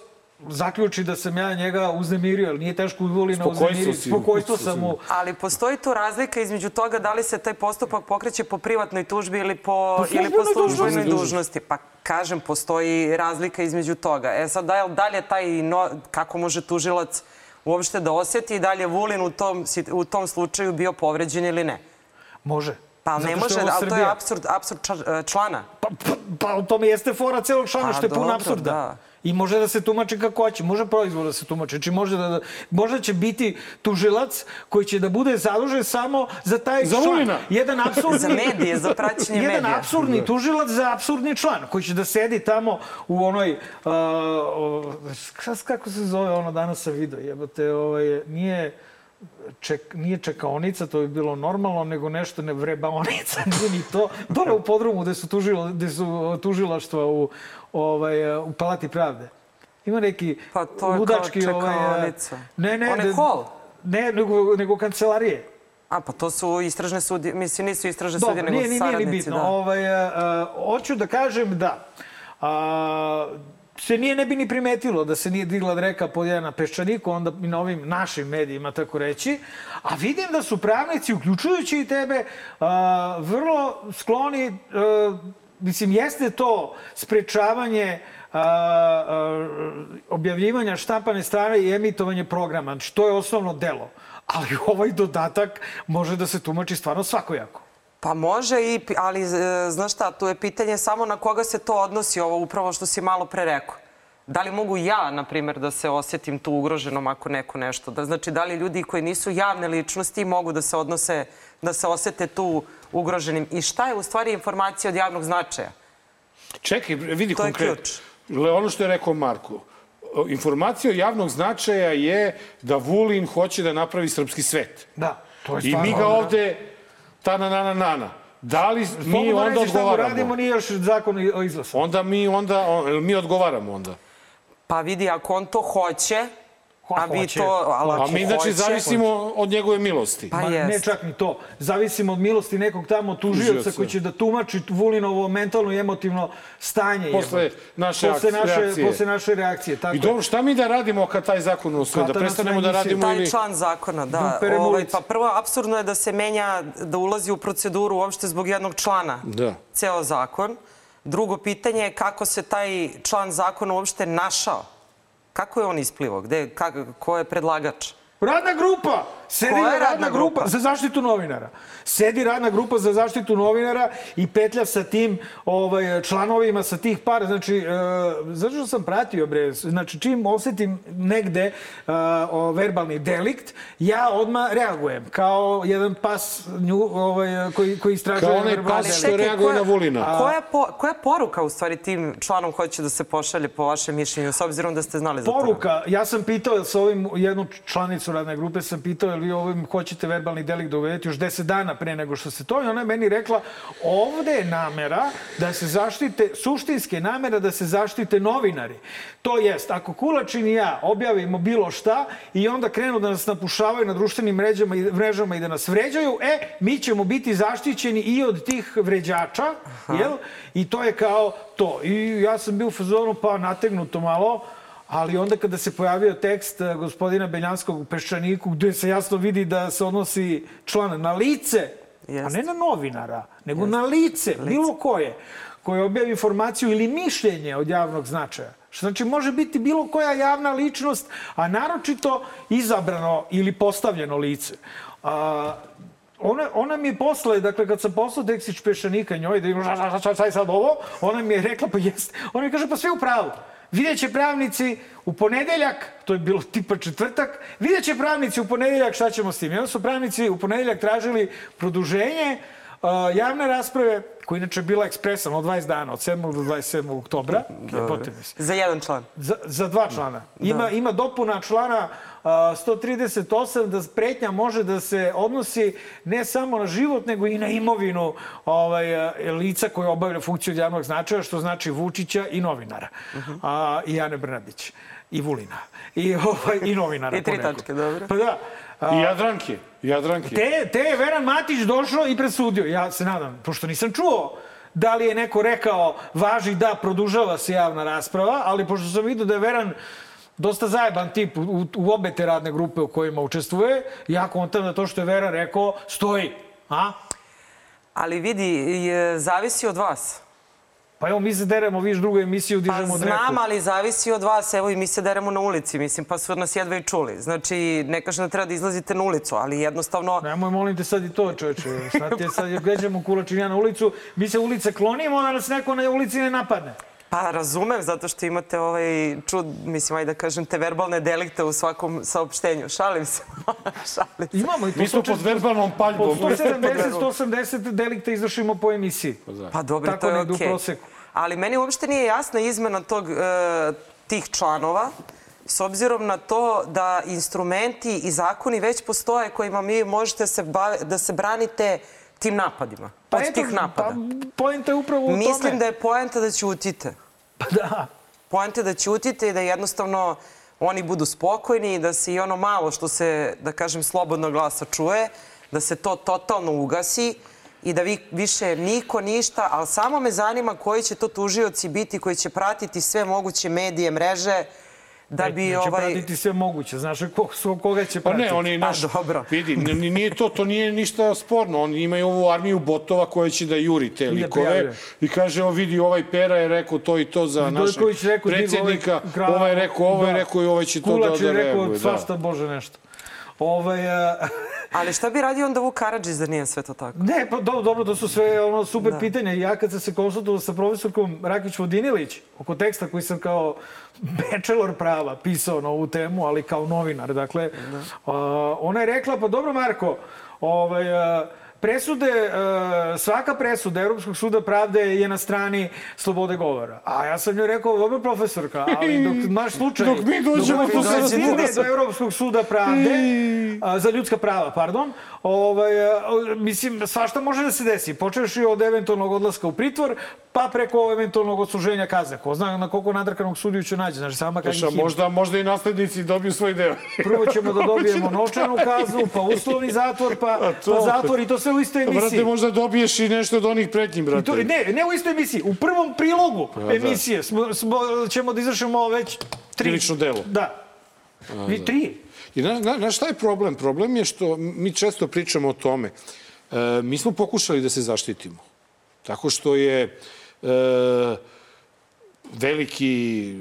S2: zaključi da sam ja njega uznemirio, jer nije teško
S1: Spokojstvo
S2: uznemiriti. Spokojstvo sam mu.
S13: Ali postoji tu razlika između toga da li se taj postupak pokreće po privatnoj tužbi ili po,
S2: Po
S13: ili po
S2: službenoj dužnosti.
S13: dužnosti. Pa kažem, postoji razlika između toga. E sad, da li, da li je taj, no, kako može tužilac uopšte da osjeti da li je Vulin u tom, u tom slučaju bio povređen ili ne?
S2: Može.
S13: Pa ne može, ali to je absurd, absurd člana.
S2: Pa, pa, pa u tome jeste fora celog člana,
S13: Pa,
S2: što je pun
S13: dobro,
S2: apsurda.
S13: da.
S2: I može da se tumači kako hoće, može proizvod da se tumači. Znači može da, možda će biti tužilac koji će da bude zadužen samo za taj
S1: Za
S2: član.
S1: Vulina.
S2: Jedan *laughs* apsurdni,
S13: Za medije, za praćenje
S2: Jedan
S13: medija.
S2: apsurdni tužilac za apsurdni član koji će da sedi tamo u onoj... Uh, uh, kako se zove ono danas sam vidio? Jebote, ovaj, nije ček, nije čekaonica, to bi bilo normalno, nego nešto ne vrebaonica, *laughs* nije ni to. Dole u podrumu gde su, tužila, gde su tužilaštva u, ovaj, u Palati pravde. Ima neki
S13: Pa to je
S2: ludački...
S13: kao
S2: ovaj,
S13: čekaonica.
S2: ne, ne, ne,
S13: hol?
S2: Ne, nego, nego kancelarije.
S13: A, pa to su istražne sudije, mislim, nisu istražne
S2: Dobro,
S13: sudije, nego
S2: nije, nije, nije ni
S13: saradnici.
S2: bitno.
S13: Da.
S2: Ovaj, a, a, hoću da kažem da a, se nije ne bi ni primetilo da se nije digla dreka pod jedan na peščaniku, onda i na ovim našim medijima, tako reći. A vidim da su pravnici, uključujući i tebe, a, vrlo skloni, a, mislim, jeste to sprečavanje a, a, objavljivanja štampane strane i emitovanje programa. Znači, to je osnovno delo. Ali ovaj dodatak može da se tumači stvarno svakojako.
S13: Pa može, i, ali e, znaš šta, tu je pitanje samo na koga se to odnosi, ovo upravo što si malo pre rekao. Da li mogu ja, na primjer, da se osjetim tu ugroženom ako neko nešto? Da, znači, da li ljudi koji nisu javne ličnosti mogu da se odnose, da se osete tu ugroženim? I šta je u stvari informacija od javnog značaja?
S1: Čekaj, vidi
S13: To je
S1: konkretno.
S13: ključ.
S1: Ono što je rekao Marko. Informacija od javnog značaja je da Vulin hoće da napravi srpski svet.
S2: Da, to je
S1: I
S2: stvarno.
S1: mi ga ovde ta na na na na na. Da li mi
S2: Slobodno
S1: onda
S2: reci šta mu
S1: odgovaramo?
S2: radimo, nije još zakon o izlasu.
S1: Onda mi onda on, mi odgovaramo onda.
S13: Pa vidi, ako on to hoće, a vi
S2: hoće.
S13: to... Ali
S1: A mi znači
S13: hoće-
S1: zavisimo od njegove milosti.
S13: Pa
S2: Ma, ne čak ni to. Zavisimo od milosti nekog tamo tužioca koji će da tumači Vulinovo mentalno i emotivno stanje.
S1: Posle
S2: jebote.
S1: naše
S2: posle naše,
S1: reakcije.
S2: Posle naše reakcije. Tako
S1: I dobro, šta mi da radimo kad taj zakon usvoje? Da prestanemo da radimo
S13: Taj
S1: ili...
S13: član zakona, da. Ovaj, pa prvo, apsurdno je da se menja, da ulazi u proceduru uopšte zbog jednog člana.
S1: Da.
S13: Ceo zakon. Drugo pitanje je kako se taj član zakona uopšte našao. Kako je on isplivao? Gde, kako, ko je predlagač?
S2: Radna grupa! Sedi
S13: Koja je
S2: radna,
S13: radna
S2: grupa?
S13: grupa?
S2: za zaštitu novinara. Sedi radna grupa za zaštitu novinara i petlja sa tim ovaj, članovima sa tih para. Znači, e, zato što sam pratio, bre, znači čim osetim negde e, o, verbalni delikt, ja odmah reagujem kao jedan pas nju, ovaj, koji, koji istražuje
S1: Kao onaj pas što reaguje na Vulina.
S13: Koja, po, koja poruka u stvari tim članom hoće da se pošalje po vašem mišljenju, s obzirom da ste znali za to?
S2: Poruka, ja sam pitao sa ovim jednu članicu radne grupe, sam pitao je li vi ovim hoćete verbalni delikt da uvedete još 10 dana pre nego što se to i ona je meni rekla ovde je namera da se zaštite, suštinske namera da se zaštite novinari. To jest, ako Kulačin i ja objavimo bilo šta i onda krenu da nas napušavaju na društvenim mrežama i, mrežama i da nas vređaju, e, mi ćemo biti zaštićeni i od tih vređača, jel? I to je kao to. I ja sam bio u fazonu pa nategnuto malo, Ali onda kada se pojavio tekst eh, gospodina Beljanskog u Peščaniku, gde se jasno vidi da se odnosi član na lice, a ne na novinara, nego na lice, bilo koje, koje objavi informaciju ili mišljenje od javnog značaja. Što znači može biti bilo koja javna ličnost, a naročito izabrano ili postavljeno lice. A, ona, ona mi je posle, dakle, kad sam poslao tekst iz Peščanika njoj, da šta, šta, šta, šta je sad ovo, ona mi je rekla, pa jeste, ona mi kaže, pa sve u pravu. Vidjet će pravnici u ponedeljak, to je bilo tipa četvrtak, vidjet će pravnici u ponedeljak šta ćemo s tim. I onda su pravnici u ponedeljak tražili produženje uh, javne rasprave, koja inače je bila ekspresan od 20 dana, od 7. do 27. oktobra.
S13: Za jedan član.
S2: Za, za dva člana. Ima, ima dopuna člana uh, 138 da pretnja može da se odnosi ne samo na život, nego i na imovinu ovaj, uh, lica koje obavlja funkciju od javnog značaja, što znači Vučića i novinara. A, I Ane Brnabić. I Vulina. I, ovaj, i novinara. *laughs*
S13: I tri tačke, dobro.
S2: Pa da.
S1: I Jadranke. Jadranke.
S2: Te, te je Veran Matić došao i presudio. Ja se nadam, pošto nisam čuo da li je neko rekao važi da produžava se javna rasprava, ali pošto sam vidio da je Veran dosta zajeban tip u, u obe te radne grupe u kojima učestvuje, ja kontam da to što je Veran rekao stoji. A?
S13: Ali vidi, je, zavisi od vas.
S2: Pa evo, mi se deremo, viš drugu emisiju,
S13: Pa
S2: dižemo dreku.
S13: znam, ali zavisi od vas. Evo i mi se deremo na ulici, mislim, pa su nas jedva i čuli. Znači, ne kažem da treba da izlazite na ulicu, ali jednostavno...
S2: Nemoj, molim te sad i to, čoveče. Šta te sad, gleđamo kulačin ja na ulicu, mi se ulice klonimo, da nas neko na ulici ne napadne.
S13: Pa razumem, zato što imate ovaj čud, mislim, ajde da kažem, te verbalne delikte u svakom saopštenju. Šalim se. *laughs* Šalim se.
S2: Imamo i to
S1: Mi smo pod verbalnom paljbom.
S2: Po 170, 180 delikta izvršimo po emisiji.
S13: Pa dobro,
S2: Tako
S13: to je okej.
S2: proseku.
S13: Ali meni uopšte nije jasna izmena tog, e, tih članova, s obzirom na to da instrumenti i zakoni već postoje kojima mi možete se bave, da se branite tim napadima.
S2: Pa
S13: od
S2: eto,
S13: tih napada.
S2: Pa, poenta je upravo u tome.
S13: Mislim da je poenta da ćutite.
S2: Pa da.
S13: Poenta je da ćutite i da jednostavno oni budu spokojni i da se i ono malo što se, da kažem, slobodno glasa čuje, da se to totalno ugasi i da vi više niko ništa, ali samo me zanima koji će to tužioci biti koji će pratiti sve moguće medije, mreže, da bi
S2: Neće
S13: ovaj...
S2: pratiti sve moguće. Znaš ko, ko- koga će
S1: Pa
S2: pratiti?
S1: ne, oni naš...
S13: dobro.
S1: Vidi, nije to, to nije ništa sporno. Oni imaju ovu armiju botova koja će da juri te
S2: da
S1: likove. I kaže, evo vidi, ovaj Pera je rekao to i to za našeg
S2: rekao,
S1: predsjednika.
S2: ovaj
S1: Ovaj je rekao, ovo je
S2: da.
S1: rekao i ovaj će to da,
S2: Kulač
S1: da
S2: je rekao
S1: reaguje.
S2: svašta Bože nešto. Ovaj, a,
S13: Ali šta bi radio onda Vuk Karadžić da nije sve to tako?
S2: ne, pa dobro, dobro, to su sve ono super
S13: Da.
S2: pitanja. Ja kad sam se konsultovao sa profesorkom Rakić Vodinilić oko teksta koji sam kao bachelor prava pisao na ovu temu, ali kao novinar, dakle, a, ona je rekla, pa dobro Marko, ovaj, a, presude, e, svaka presuda Europskog suda pravde je na strani slobode govora. A ja sam joj rekao, dobro profesorka, ali dok naš slučaj...
S1: Dok mi dođemo
S2: dok
S1: do
S2: stigne do Europskog suda pravde, a, za ljudska prava, pardon, ovaj, a, mislim, svašta može da se desi. Počeš od eventualnog odlaska u pritvor, pa preko eventualnog odsluženja kazne. Ko zna na koliko nadrkanog sudiju će nađe, znači sama kad ima.
S1: možda, možda i naslednici dobiju svoj deo.
S2: Prvo ćemo da *laughs* dobijemo novčanu kaznu, pa uslovni zatvor, pa, pa zatvor i to sve u istoj emisiji.
S1: Brate, možda dobiješ i nešto od onih pretnji,
S2: I
S1: brate.
S2: to, ne, ne u istoj emisiji. U prvom prilogu
S1: da.
S2: emisije smo, smo, ćemo da izvršimo već tri.
S1: Krivično delo.
S2: Da. Vi tri.
S1: I na, na, na šta je problem? Problem je što mi često pričamo o tome. E, mi smo pokušali da se zaštitimo. Tako što je e, veliki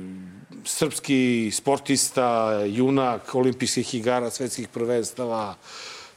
S1: srpski sportista, junak olimpijskih igara, svetskih prvenstava,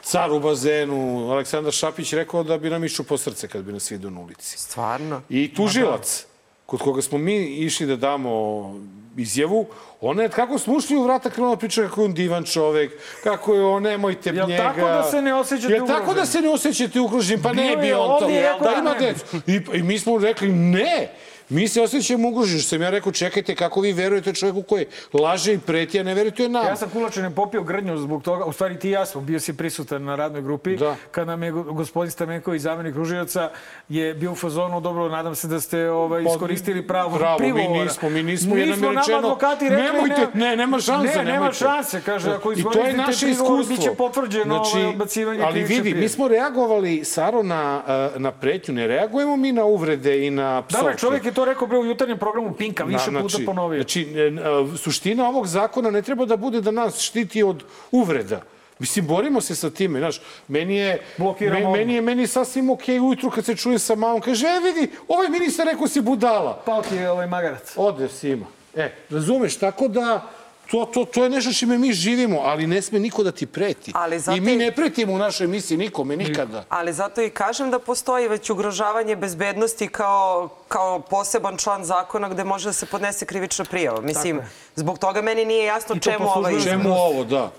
S1: car u bazenu, Aleksandar Šapić rekao da bi nam išao po srce kad bi nas vidio na ulici.
S13: Stvarno?
S1: I tužilac, kod koga smo mi išli da damo izjavu, ona je, kako smo ušli u vrata, krenula da priča kako je on divan čovek, kako je on, nemojte
S2: Jel
S1: njega.
S2: tako da se ne osjećate
S1: Jel tako da se ne osjećate ugroženi? Pa ne bi on to. Da ima
S2: da
S1: decu. I, I mi smo rekli ne. Mi se osjećamo ugroženi. Što sam ja rekao, čekajte, kako vi verujete čoveku koji laže i preti, a ne verujete nam.
S2: Ja sam kulačine popio grdnju zbog toga, u stvari ti i ja smo, bio si prisutan na radnoj grupi,
S1: Da.
S2: kad nam je go- gospodin Stamenković, zamenik Ružioca, je bio u fazonu, dobro, nadam se da ste ovaj,
S1: Pa,
S2: iskoristili pravo
S1: bravo, mi
S2: prigovora.
S1: nismo, mi nismo,
S2: Mi
S1: jer nam rečeno,
S2: advokati rekli,
S1: nemojte, ne, nema šanse,
S2: Ne, nema šanse, kaže, ako iskoristite
S1: naše
S2: prigovor,
S1: iskustvo.
S2: bit će potvrđeno ovaj, odbacivanje
S1: ali vidi, mi smo reagovali, Saro, na, eh, na pretnju. Ne reagujemo mi na uvrede i na psovke.
S2: Dobre, čovjek je to rekao bre u jutarnjem programu Pinka, više
S1: Na-
S2: puta ponovio.
S1: Znači, e, e, suština ovog zakona ne treba da bude da nas štiti od uvreda. Mislim, borimo se sa time, znaš, meni je,
S2: Blokiramo
S1: me- meni je meni je sasvim okej ujutru kad se čuje sa mamom, kaže, e vidi, ovaj ministar rekao si budala.
S2: Pao ti je ovaj magarac.
S1: Ode Sima. E, razumeš, tako da to, to, to je nešto čime mi živimo, ali ne sme niko da ti preti.
S13: Ali zato
S1: I mi ne pretimo u našoj emisiji nikome, nikada.
S13: Ali zato i kažem da postoji već ugrožavanje bezbednosti kao, kao poseban član zakona gde može da se podnese krivična prijava. Mislim,
S2: Tako
S13: zbog toga meni nije jasno
S2: I
S13: čemu ovaj...
S2: službenoj
S1: Čemu ovo, da?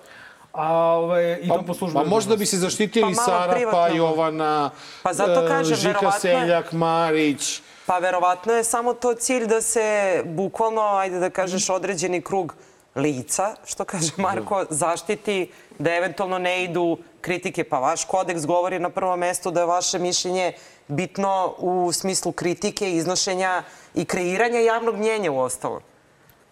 S2: A ovaj, i to po
S1: Pa možda bi se zaštitili
S13: Pa
S1: Sara, pa
S13: privatno.
S1: Jovana,
S13: Pa zato
S1: e,
S13: kažem,
S1: Žika
S13: verovatno je-
S1: Seljak, Marić.
S13: Pa verovatno je samo to cilj da se bukvalno, ajde da kažeš, određeni krug lica, što kaže Marko, zaštiti da eventualno ne idu kritike. Pa vaš kodeks govori na prvom mestu da je vaše mišljenje bitno u smislu kritike, iznošenja i kreiranja javnog mnjenja u ostalo.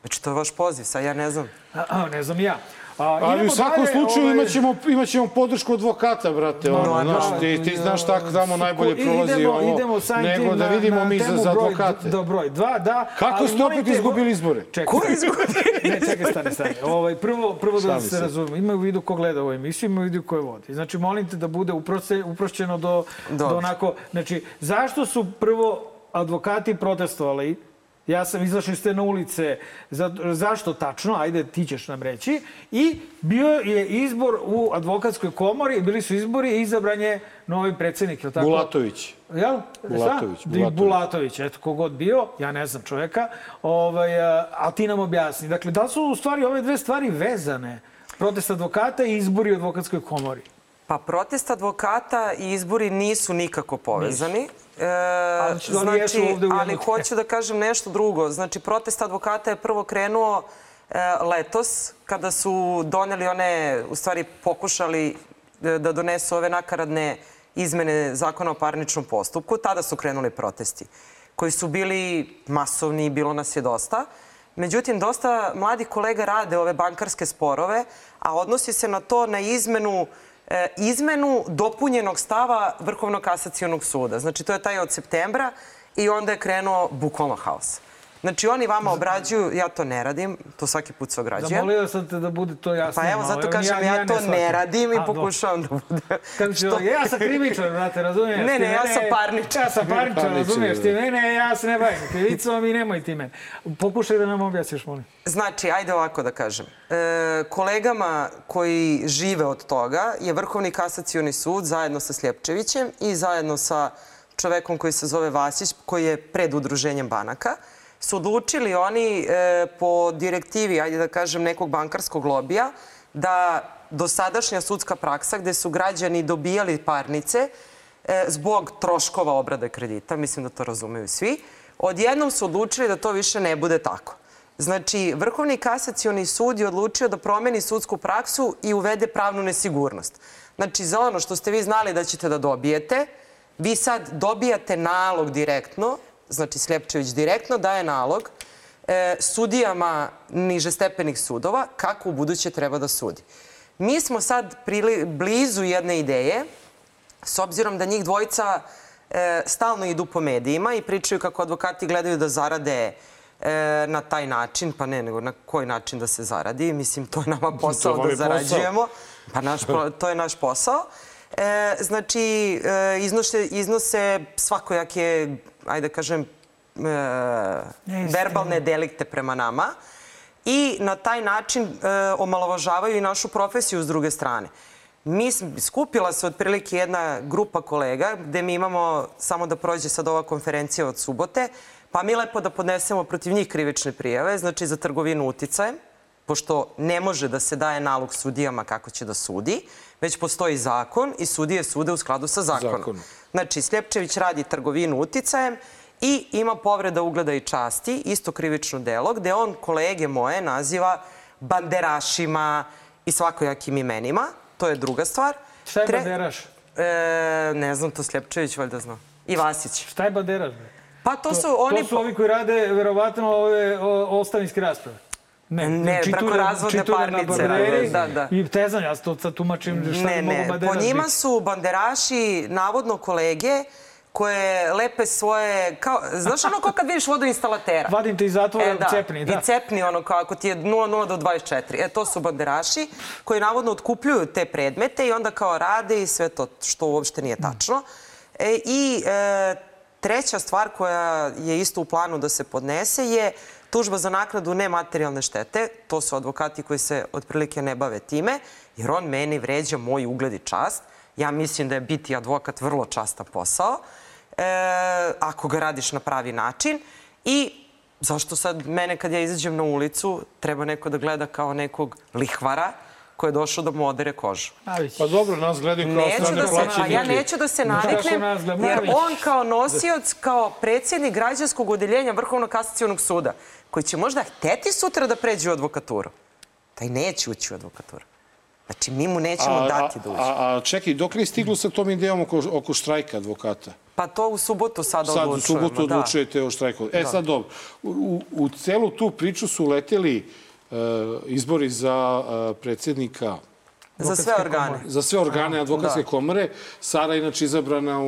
S13: Znači, to je vaš poziv, sad ja ne znam.
S2: A, a, ne znam ja. A,
S1: Ali
S2: idemo
S1: u svakom
S2: dalje,
S1: slučaju
S2: ovaj-
S1: imaćemo, imaćemo podršku advokata, brate. Ono,
S2: Ma,
S1: znaš,
S2: da,
S1: ti, ti znaš tako tamo najbolje prolazi
S2: idemo,
S1: ovo,
S2: idemo
S1: nego da vidimo
S2: na
S1: mi za, za advokate.
S2: Da, broj dva, da.
S1: Kako
S2: ali
S1: ste opet izgubili izbore?
S2: Čekaj,
S13: Ko izgubio? *laughs*
S2: Ne, čekaj, stani, stani. Ovaj, prvo, prvo da se
S1: se.
S2: razumemo. Ima u vidu ko gleda ovu emisiju, ima u vidu ko je vodi. Znači, molim te da bude uproste, uprošćeno do, do
S13: Dobro.
S2: onako... Znači, zašto su prvo advokati protestovali Ja sam izašli ste na ulice. Za, zašto tačno? Ajde, ti ćeš nam reći. I bio je izbor u advokatskoj komori, bili su izbori i izabran je novi predsednik, je tako?
S1: Bulatović.
S2: Jel?
S1: Bulatović,
S2: Šta?
S1: Bulatović.
S2: Bulatović, eto, kogod bio, ja ne znam čoveka, ovaj, a, ti nam objasni. Dakle, da su u stvari ove dve stvari vezane? Protest advokata i izbori u advokatskoj komori.
S13: Pa protest advokata i izbori nisu nikako povezani. E,
S2: ali jesu
S13: znači,
S2: ovde u
S13: ali hoću da kažem nešto drugo. Znači, protest advokata je prvo krenuo e, letos, kada su doneli one, u stvari pokušali e, da donesu ove nakaradne izmene zakona o parničnom postupku. Tada su krenuli protesti, koji su bili masovni, bilo nas je dosta. Međutim, dosta mladih kolega rade ove bankarske sporove, a odnosi se na to na izmenu izmenu dopunjenog stava Vrhovnog kasacionog suda. Znači, to je taj od septembra i onda je krenuo bukvalno haos. Znači, oni vama obrađuju, ja to ne radim, to svaki put se ograđujem.
S2: Zamolio sam te da bude to jasno.
S13: Pa evo, zato kažem, ja, to ne radim i pokušavam da bude...
S2: Kako što... Ja sam krivičar, brate, razumiješ?
S13: Ne, ne, ja sam parničar.
S2: Ja sam parničar, razumiješ?
S1: da.
S2: Ti mene, ja se ne bavim krivicom i nemoj ti mene. Pokušaj da nam objasniš, molim.
S13: Znači, ajde ovako da kažem. E, kolegama koji žive od toga je Vrhovni kasacioni sud zajedno sa Sljepčevićem i zajedno sa čovekom koji se zove Vasić, koji je pred udruženjem banaka, su odlučili oni e, po direktivi, ajde da kažem, nekog bankarskog lobija, da dosadašnja sudska praksa gde su građani dobijali parnice e, zbog troškova obrade kredita, mislim da to razumeju svi, odjednom su odlučili da to više ne bude tako. Znači, Vrhovni kasacioni sud je odlučio da promeni sudsku praksu i uvede pravnu nesigurnost. Znači, za ono što ste vi znali da ćete da dobijete, vi sad dobijate nalog direktno, znači Sljepčević direktno daje nalog e, sudijama nižestepenih sudova kako u buduće treba da sudi. Mi smo sad prili, blizu jedne ideje, s obzirom da njih dvojica e, stalno idu po medijima i pričaju kako advokati gledaju da zarade e, na taj način, pa ne, nego na koji način da se zaradi. Mislim, to je nama posao da
S1: posao.
S13: zarađujemo. Pa naš, to je naš posao. E, znači, e, iznose, iznose svakojake, ajde da kažem, e, verbalne delikte prema nama. i na taj način e, omalovažavaju i našu profesiju s druge strane. Mi, skupila se otprilike jedna grupa kolega gde mi imamo, samo da prođe sad ova konferencija od subote, pa mi lepo da podnesemo protiv njih krivične prijave, znači za trgovinu uticajem, pošto ne može da se daje nalog sudijama kako će da sudi, već postoji zakon i sudije sude u skladu sa zakonom.
S1: Zakonom.
S13: Znači, Sljepčević radi trgovinu uticajem i ima povreda ugleda i časti, isto krivično delo, gde on kolege moje naziva banderašima i svakojakim imenima. To je druga stvar.
S2: Šta je
S13: Tre-
S2: banderaš?
S13: E, ne znam, to Sljepčević valjda zna. I Vasić.
S2: Šta je banderaš?
S13: Pa to su oni...
S2: To su ovi koji rade, verovatno, ove o, ostavinske rasprave.
S13: Ne,
S2: čiture-
S13: brakorazvodne
S2: čiture na
S13: parnice
S2: banderi
S13: da, da.
S2: I te znam, ja to sad tumačim šta
S13: Ne,
S2: bi mogu
S13: ne.
S2: banderaš
S13: Po njima
S2: biti.
S13: su banderaši navodno kolege koje lepe svoje... Kao, znaš ono kao kad vidiš vodoinstalatera? *laughs*
S2: Vadim te iz zatvora, cepni, da.
S13: I cepni ono kao ako ti je 00 do 24. E, to su banderaši koji navodno otkupljuju te predmete i onda kao rade i sve to što uopšte nije tačno. E, I e, treća stvar koja je isto u planu da se podnese je tužba za naknadu nematerijalne štete. To su advokati koji se otprilike ne bave time, jer on meni vređa moj ugled i čast. Ja mislim da je biti advokat vrlo častan posao, e, ako ga radiš na pravi način. I zašto sad mene kad ja izađem na ulicu treba neko da gleda kao nekog lihvara koji je došao da mu odere kožu.
S1: Pa dobro, nas gledaju kao
S13: Neću
S1: strane
S13: da se,
S1: plaćenike.
S13: ja neću da se naviknem, jer on kao nosioc, kao predsjednik građanskog odeljenja Vrhovnog kasacijonog suda, koji će možda hteti sutra da pređe u advokaturu, taj neće ući u advokaturu. Znači, mi mu nećemo dati da uđe.
S1: A, a čekaj, dok li je stiglo sa tom idejom oko, oko štrajka advokata?
S13: Pa to u subotu
S1: Sad u
S13: odlučujemo.
S1: subotu
S13: da.
S1: odlučujete o štrajku. E
S13: Da.
S1: sad dobro, u, u, u celu tu priču su leteli e, izbori za e, predsjednika
S13: Za sve organe.
S1: za sve organe advokatske
S13: Da.
S1: komore. Sara je inače izabrana u,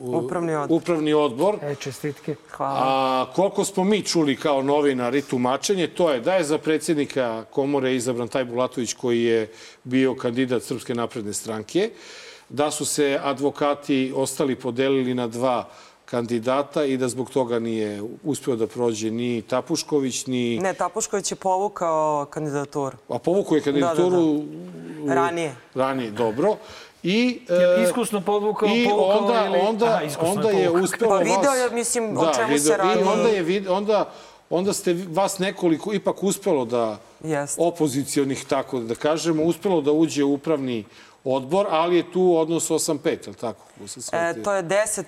S1: u
S13: Upravni odbor.
S1: upravni odbor.
S2: E, čestitke.
S13: Hvala.
S1: A koliko smo mi čuli kao novinari tumačenje, to je da je za predsjednika komore izabran taj Bulatović koji je bio kandidat Srpske napredne stranke, da su se advokati ostali podelili na dva kandidata i da zbog toga nije uspeo da prođe ni Tapušković, ni...
S13: Ne, Tapušković je povukao kandidaturu.
S1: A povukao je kandidaturu...
S13: Da, Ranije.
S1: Ranije, dobro. I,
S2: Jel
S1: e,
S2: iskusno podvukao,
S1: I
S2: povukao
S1: onda,
S2: ili...
S1: onda,
S2: Aha,
S1: onda je
S2: povukao.
S1: uspelo
S13: Pa video je, mislim, o čemu se radi.
S1: I onda je onda, onda ste vas nekoliko ipak uspelo da
S13: Jeste.
S1: opozicionih, tako da kažemo, uspelo da uđe u upravni odbor, ali je tu odnos 8-5, je li tako?
S13: E, to je 10, e,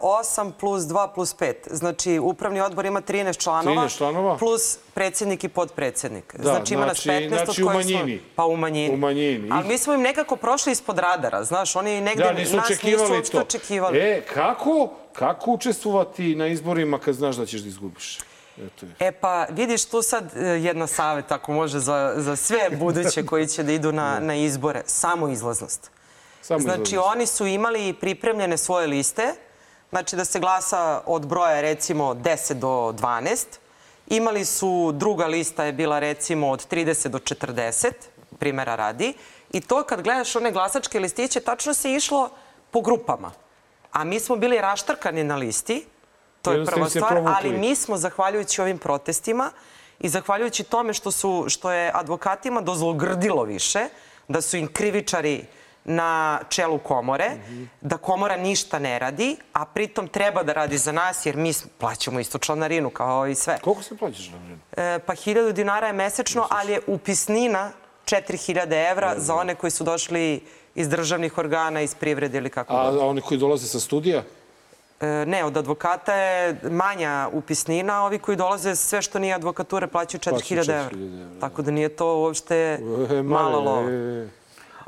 S13: 8 plus 2 plus 5. Znači, upravni odbor ima 13 članova.
S1: 13 članova.
S13: Plus predsjednik i podpredsjednik.
S1: Da,
S13: znači, ima nas
S1: znači-
S13: 15
S1: znači
S13: od
S1: u
S13: kojih smo...
S1: manjini.
S13: Pa u manjini.
S1: U manjini.
S13: Ali mi smo im nekako prošli ispod radara, znaš, oni negde
S1: Da, nisu
S13: nas nisu uopšte očekivali.
S1: E, kako, kako učestvovati na izborima kad znaš da ćeš da izgubiš? Eto je.
S13: E pa, vidiš tu sad e, jedna savjet, ako može, za, za sve buduće koji će da idu na, *laughs* na izbore. Samo izlaznost.
S1: Samo
S13: Znači,
S1: izlaznost.
S13: oni su imali pripremljene svoje liste, znači da se glasa od broja recimo 10 do 12. Imali su, druga lista je bila recimo od 30 do 40, primjera radi. I to kad gledaš one glasačke listiće, tačno se išlo po grupama. A mi smo bili raštrkani na listi, to je prva stvar, ali mi smo, zahvaljujući ovim protestima i zahvaljujući tome što, su, što je advokatima dozlogrdilo više, da su im krivičari na čelu komore, da komora ništa ne radi, a pritom treba da radi za nas jer mi plaćamo isto članarinu kao i sve.
S1: Koliko se plaćaš na vreme?
S13: E, pa 1000 dinara je mesečno, ali je upisnina 4000 evra za one koji su došli iz državnih organa, iz privrede ili kako
S1: A, a oni koji dolaze sa studija?
S13: E, Ne, od advokata je manja upisnina, ovi koji dolaze sve što nije advokature plaćaju 4000 evra.
S1: 4000 evra,
S13: Tako da nije to uopšte
S1: E,
S13: malo lova.
S1: e,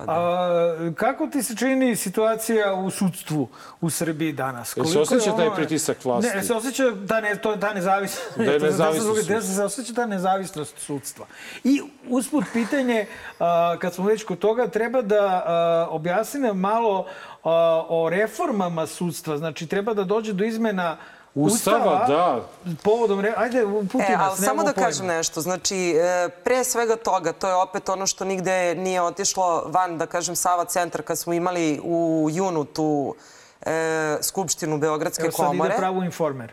S2: A, kako ti se čini situacija u sudstvu u Srbiji danas?
S1: Se
S2: Koliko je
S1: osjeća taj pritisak vlasti?
S2: Ne, se osjeća da ne, to, ta nezavisnost.
S1: Da je *laughs* nezavisnost
S2: da
S1: sudstva.
S2: se osjeća ta nezavisnost sudstva. I usput pitanje, a, kad smo već kod toga, treba da a, objasni nam malo a, o reformama sudstva. Znači, treba da dođe do izmena
S1: Ustava, da.
S2: Povodom, ajde, puti
S13: E, ali samo da
S2: pojma.
S13: kažem nešto. Znači, e, pre svega toga, to je opet ono što nigde nije otišlo van, da kažem, Sava centar, kad smo imali u junu tu e, skupštinu Beogradske
S2: Evo sad
S13: komore.
S2: ide pravo informer.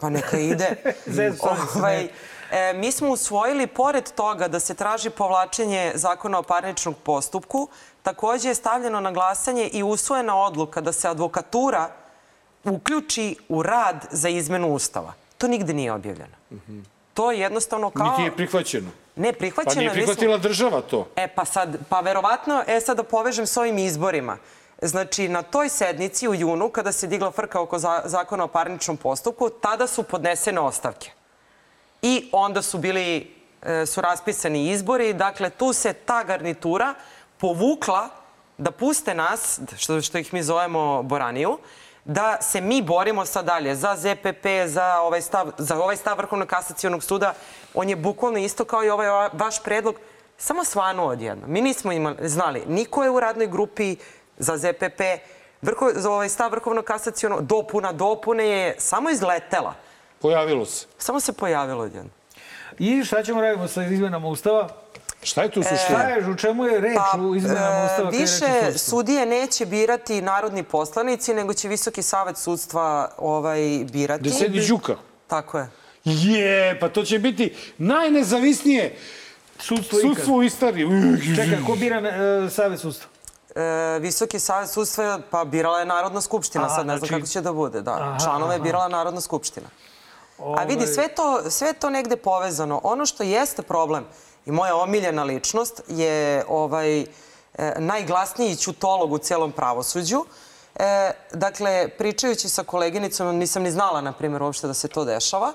S13: Pa neka ide. *laughs*
S2: Zezali se,
S13: ovaj, e, mi smo usvojili, pored toga da se traži povlačenje zakona o parničnom postupku, takođe je stavljeno na glasanje i usvojena odluka da se advokatura uključi u rad za izmenu Ustava. To nigde nije objavljeno. To je jednostavno kao...
S1: Niti je prihvaćeno.
S13: Ne,
S1: Pa
S13: prihvaćeno
S1: nije
S13: je, mi smo-
S1: prihvatila država to.
S13: E pa sad, pa verovatno, e sad da povežem s ovim izborima. Znači, na toj sednici u junu, kada se digla frka oko za, zakona o parničnom postupku, tada su podnesene ostavke. I onda su bili, e, su raspisani izbori. Dakle, tu se ta garnitura povukla da puste nas, što, što ih mi zovemo Boraniju, da se mi borimo sad dalje za ZPP, za ovaj stav, za ovaj stav Vrhovnog kasacijonog suda. On je bukvalno isto kao i ovaj va- vaš predlog, samo svanuo odjedno. Mi nismo imali, znali, niko je u radnoj grupi za ZPP, Vrho, za ovaj stav Vrhovnog kasacijonog, dopuna, dopune je samo izletela.
S1: Pojavilo se.
S13: Samo se pojavilo odjedno.
S2: I šta ćemo radimo sa izmenama Ustava?
S1: Šta je tu
S2: Šta
S1: suština?
S2: je, u čemu je reč u izmenama
S13: e,
S2: Ustava?
S13: više sudije neće birati narodni poslanici, nego će Visoki savet sudstva ovaj, birati.
S1: Da sedi Đuka.
S13: Tako je.
S1: Je, pa to će biti najnezavisnije
S2: Sudstvo
S1: sudstvo u istoriji.
S2: Čekaj, ko bira e, Savet sudstva?
S13: E, Visoki savet sudstva pa birala je Narodna skupština,
S2: A,
S13: sad ne znam
S2: znači-
S13: kako će da bude. Da.
S2: Aha,
S13: Članove je
S2: aha.
S13: birala Narodna skupština. A vidi,
S2: Ovaj-
S13: sve to, sve to negde povezano. Ono što jeste problem i moja omiljena ličnost je ovaj, e, najglasniji ćutolog u celom pravosuđu. E, dakle, pričajući sa koleginicom, nisam ni znala, na primjer, uopšte da se to dešava.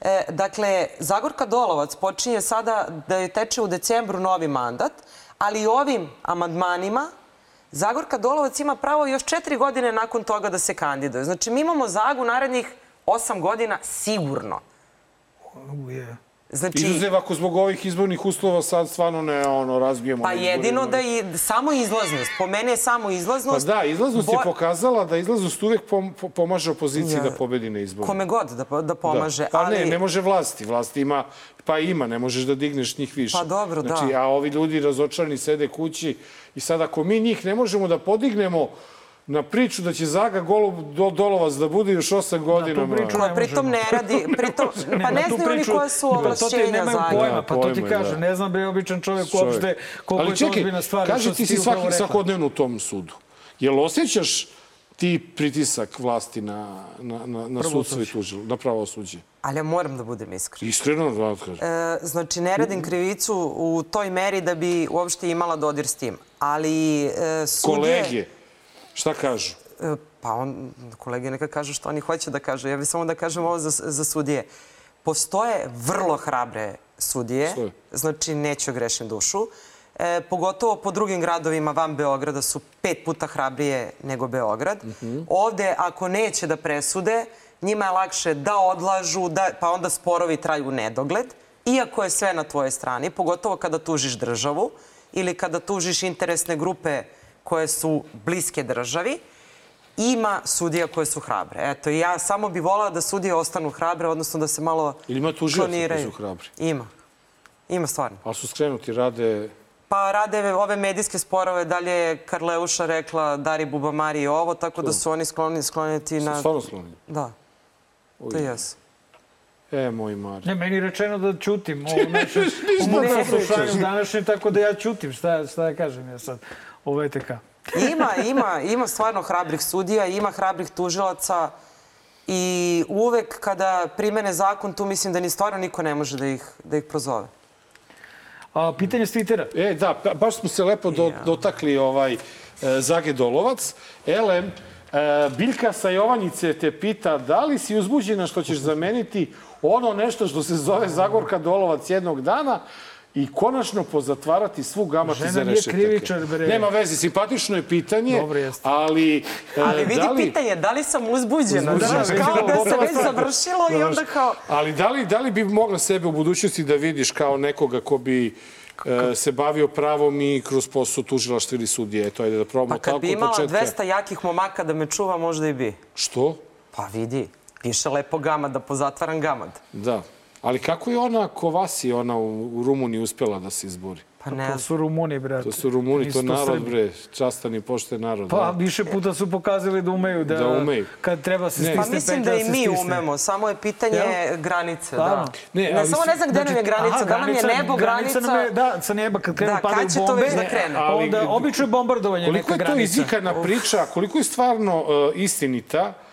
S13: E, dakle, Zagorka Dolovac počinje sada da je teče u decembru novi mandat, ali i ovim amandmanima Zagorka Dolovac ima pravo još četiri godine nakon toga da se kandiduje. Znači, mi imamo Zagu narednih osam godina sigurno.
S2: Uje.
S13: Znači,
S1: Izuzev ako zbog ovih izbornih uslova sad stvarno ne ono, razbijemo.
S13: pa jedino
S1: izborima.
S13: da i samo izlaznost. Po mene je samo
S1: Pa
S13: izlaznost.
S1: da, izlaznost je
S13: Bo-
S1: pokazala da izlaznost uvek pom- po- pomaže opoziciji
S13: Ja.
S1: da pobedi na izborima.
S13: Kome god da, da pomaže.
S1: Da. Pa
S13: ali...
S1: ne, ne može vlasti. Vlast ima, pa ima, ne možeš da digneš njih više.
S13: Pa dobro, da.
S1: znači, A ovi ljudi razočarani sede kući i sad ako mi njih ne možemo da podignemo na priču da će Zaga Golub do, Dolovac da bude još osam godina. ma.
S2: priču
S13: Koja pritom ne radi, pritom, *laughs* pa ne
S2: tu
S13: znaju oni
S2: priču-
S13: koje su
S2: Pa to ti
S13: ovlašćenja
S2: pojma,
S1: Da,
S2: pa to ti kaže.
S1: da.
S2: Ne znam bre, običan čovjek
S1: Čovjek.
S2: uopšte koliko
S1: Ali
S2: je to
S1: čekaj,
S2: ozbiljna stvar.
S1: kaži
S2: što
S1: ti si svaki, svakodnevno u tom sudu. Jel osjećaš ti pritisak vlasti na, na, na, na sudstvo i tužilo, na pravosuđe?
S13: Ali ja moram da budem iskren.
S1: Iskreno da vam kažem.
S13: E, znači, ne radim krivicu u toj meri da bi uopšte imala dodir s tim. Ali e, sudije...
S1: Kolege, šta kažu?
S13: E, Pa on, kolege neka kažu što oni hoće da kažu. Ja bih samo da kažem ovo za, za sudije. Postoje vrlo hrabre sudije,
S1: Stoje.
S13: znači neću grešim dušu. E, pogotovo po drugim gradovima van Beograda su pet puta hrabrije nego Beograd. Ovde, ako neće da presude, njima je lakše da odlažu, da, pa onda sporovi traju u nedogled, iako je sve na tvojoj strani, pogotovo kada tužiš državu ili kada tužiš interesne grupe koje su bliske državi ima sudija koje su hrabre. Eto, ja samo bi volala da sudije ostanu hrabre, odnosno da se malo
S1: Ili ima tužioci koji su hrabri?
S13: Ima. Ima stvarno.
S1: Ali su skrenuti, rade...
S13: Pa rade ove medijske sporove, dalje je Karleuša rekla Dari Bubamari i ovo, tako da su oni skloni, skloniti
S1: Su
S13: na...
S1: stvarno skloni.
S13: Da, to jesu.
S1: E, moj Mari.
S2: Ne, meni je rečeno da ćutim *laughs* u našem u mom
S13: Ne
S2: saslušanju
S13: pričaš.
S2: današnjem, tako da ja ćutim. Šta, šta da kažem ja sad o VTK?
S13: Ima, ima, ima stvarno hrabrih sudija, ima hrabrih tužilaca i uvek kada primene zakon, tu mislim da ni stvarno niko ne može da ih, da ih prozove.
S2: A, pitanje s Twittera.
S1: E, da, baš smo se lepo do, dotakli ovaj e, Zage Dolovac. Elem, e, Biljka sa Jovanjice te pita da li si uzbuđena što ćeš zameniti ono nešto što se zove Zagorka Dolovac jednog dana i konačno pozatvarati svu gamatu
S2: Žena
S1: za
S2: nije
S1: rešetake.
S2: krivičar, bre.
S1: Nema veze, simpatično je pitanje, ali... e,
S13: Ali vidi
S1: da li...
S13: pitanje, da li sam uzbuđena?
S1: Uzbuđena.
S13: Znaš, kao da se već završilo i onda kao...
S1: Ali da li, da li bi mogla sebe u budućnosti da vidiš kao nekoga ko bi e, se bavio pravom i kroz posao tužilaštva ili sudije? Eto, ajde da probamo
S13: Pa kad
S1: tako
S13: bi
S1: od
S13: imala
S1: početka.
S13: 200 jakih momaka da me čuva, možda i bi.
S1: Što?
S13: Pa vidi, piše lepo gamad, da pozatvaram gamad.
S1: Da. Ali kako je ona Kovasi, ona u, u Rumuniji uspela da se izbori?
S13: Pa ne
S2: To su Rumuni, brate.
S1: To su Rumuni, to narod, bre, častan i pošten narod.
S2: Pa
S1: da.
S2: više puta su pokazali da umeju da,
S1: Da umeju.
S2: kad treba se
S1: Ne.
S2: stisne
S13: Pa mislim da i
S2: se
S13: mi umemo, samo je pitanje
S2: Jel?
S13: granice.
S2: Stvarno?
S13: Da.
S1: Ne,
S13: Ne,
S1: ali
S13: samo ne znam gde nam je granica,
S2: Aha,
S13: da nam je nebo granica.
S2: nam je, da, sa neba kad krenu
S13: Da,
S2: padaju
S13: kad će to
S2: bombe.
S13: već da krene?
S1: Ali-
S2: Onda obično je bombardovanje
S1: Koliko
S2: neka
S1: je to
S2: granica.
S1: izikana priča, koliko je stvarno uh, istinita uh,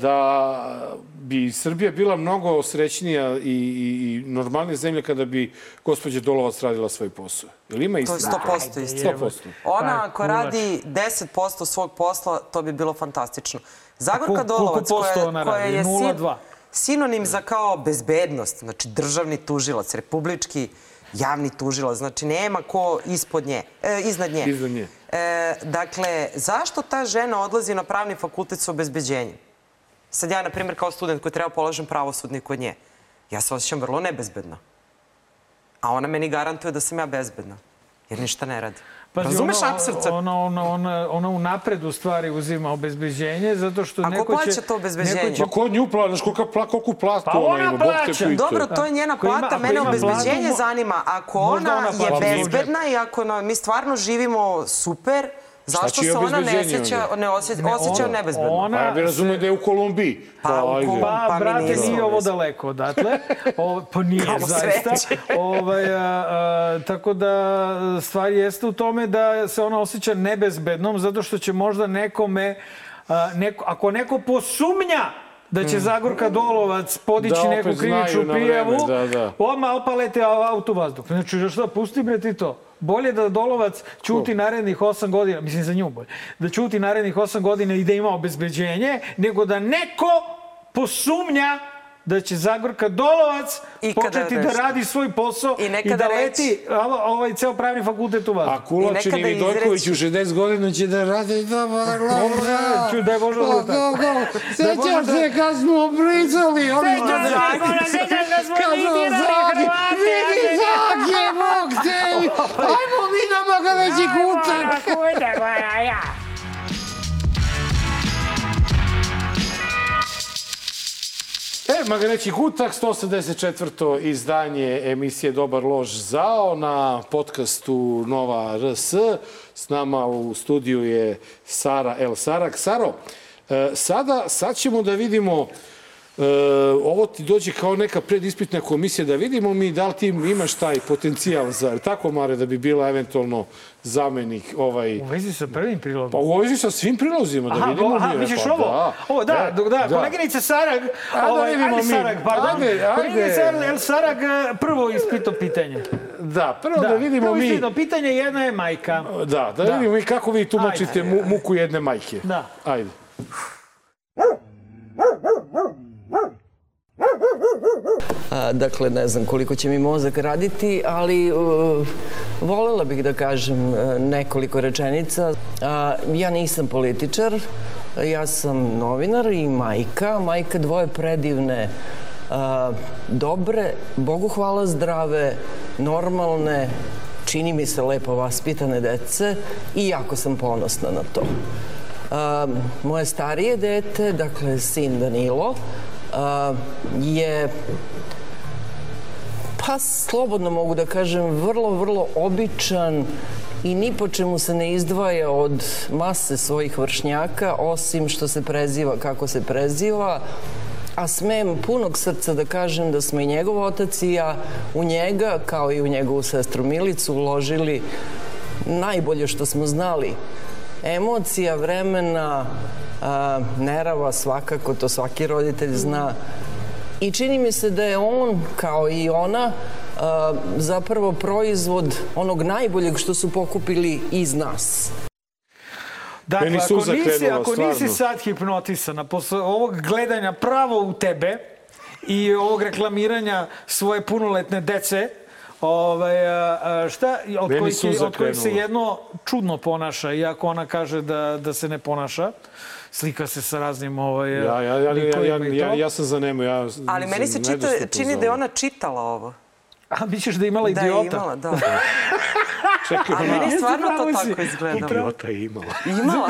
S1: da bi Srbija bila mnogo srećnija i, i, i normalnija zemlja kada bi gospođa Dolovac radila svoj posao. Jel ima
S13: To je
S1: istina?
S13: 100% istina.
S1: 100%.
S13: Ona
S2: Aj,
S13: ako radi 10% svog posla, to bi bilo fantastično. Zagorka Dolovac, koja, koja je sin,
S2: 0,2.
S13: sinonim za kao bezbednost, znači državni tužilac, republički javni tužilac, znači nema ko ispod nje, e, iznad nje.
S1: Iznad nje.
S13: E, dakle, zašto ta žena odlazi na pravni fakultet sa obezbeđenjem? Sad ja, na primjer, kao student koji treba polažem pravosudni kod nje, ja se osjećam vrlo nebezbedno. A ona meni garantuje da sam ja bezbedna, jer ništa ne radi.
S2: Pazi,
S13: Razumeš
S2: ona,
S13: apsurd sad?
S2: Ona, ona, ona, ona unapred u stvari uzima obezbeđenje zato što
S13: A ko
S2: neko će...
S13: plaća to obezbeđenje?
S2: neko će-
S1: Pa ko nju plaća, znaš koliko, pla, koliko platu
S2: Pa
S1: ona
S2: ona
S1: ima,
S2: plaća.
S13: Dobro, to je njena
S2: Ako ima-
S13: plata,
S2: ako
S13: mene
S2: ima
S13: obezbeđenje
S2: platu,
S13: zanima. Ako ona
S2: ona
S13: je bezbedna i ako na, mi stvarno živimo super, zašto se ona ne osjeća, ne osjeća,
S2: Ne,
S13: osjeća
S2: ona-
S13: nebezbedno?
S2: ona-
S1: Pa ja bih razumio da je u Kolumbiji.
S13: Pa, u
S1: ajde.
S13: Kolum-
S2: Pa,
S13: Pa mi
S2: brate,
S13: nismo,
S2: nije ovo daleko odatle. *laughs* O, pa nije,
S13: Kamo
S2: zaista. *laughs* Ovaj, a, a, tako da stvar jeste u tome da se ona osjeća nebezbednom zato što će možda nekome, a, neko, ako neko posumnja da će Zagorka Dolovac podići
S1: Da
S2: neku krivičnu prijavu,
S1: da, da.
S2: odmah opalete auto vazduh. Znači, da šta, pusti bre ti to. Bolje da Dolovac ćuti narednih 8 godina, mislim za nju bolje, da ćuti narednih 8 godina i da ima obezbeđenje, nego da neko posumnja da će Zagorka Dolovac
S13: Ikada
S2: početi da radi svoj posao
S13: I
S2: i, da leti ovaj ceo pravni fakultet u vazduh.
S1: A Kulačin
S13: nekada
S1: i Vidojković u 60 godina će da rade da
S2: Dobro, da, ću, daj Bože da bude tako.
S1: Sećam
S2: da-
S1: se kad smo ono
S2: Sećam se, sećam kad smo imitirali Hrvate,
S1: vidi. Zage, Bog tebi, ajmo mi na Magareći kutak. E, Magareći kutak, 184. izdanje emisije Dobar lož zao na podcastu Nova RS. S nama u studiju je Sara El Sarak. Saro, e, sada, sad ćemo da vidimo E, ovo ti dođe kao neka predispitna komisija da vidimo mi da li ti imaš taj potencijal za, tako Mare, da bi bila eventualno zamenik ovaj...
S2: U vezi sa prvim prilogom.
S1: Pa u vezi sa svim prilozima, da vidimo
S2: aha,
S1: mi.
S2: misliš
S1: pa
S2: ovo?
S1: Da.
S2: Ovo, da, da, da, koleginica Sarag,
S1: A da
S2: ovaj,
S1: vidimo
S2: ajde
S1: mi.
S2: Sarag, pardon.
S1: Ajde, ajde.
S2: Koleginica El Sarag eh, prvo ispito pitanje.
S1: Da, prvo da, vidimo
S2: prvo
S1: mi...
S2: ispito pitanje, jedna je majka.
S1: Da, da,
S2: Da.
S1: vidimo mi kako vi tumačite
S2: Ajde.
S1: mu, muku jedne majke.
S2: Da.
S1: Ajde.
S14: A, dakle, ne znam koliko će mi mozak raditi, ali uh, volela bih da kažem uh, nekoliko rečenica. A, ja nisam političar, ja sam novinar i majka, majka dvoje predivne, dobre, Bogu hvala zdrave, normalne, čini mi se lepo vaspitane dece i jako sam ponosna na to. Moje starije dete, dakle sin Danilo, je pa slobodno mogu da kažem, vrlo, vrlo običan i ni po čemu se ne izdvaja od mase svojih vršnjaka, osim što se preziva kako se preziva, a smem punog srca da kažem da smo i njegov otac i ja u njega, kao i u njegovu sestru Milicu, uložili najbolje što smo znali. Emocija, vremena, a, nerava svakako, to svaki roditelj zna, I čini mi se da je on, kao i ona, a, zapravo proizvod onog najboljeg što su pokupili iz nas.
S2: Dakle,
S1: Meni
S2: ako nisi,
S1: krenula,
S2: ako nisi sad hipnotisana posle ovog gledanja pravo u tebe i ovog reklamiranja svoje punoletne dece, Ovaj, šta, od
S1: Meni
S2: kojih, je, od kojih se jedno čudno ponaša, iako ona kaže da, da se ne ponaša. Slika se sa raznim ovaj,
S1: Ja, ja, ja, ja, ja, ja, ja sam za nemo. Ja,
S13: Ali meni se čita, čini da je ona čitala ovo.
S2: A misliš da je imala
S13: Da je
S2: idiota?
S13: imala, da. *laughs*
S1: Čekaj,
S13: A
S1: ona-
S13: meni stvarno to tako izgleda.
S1: Idiota je imala.
S13: Imala.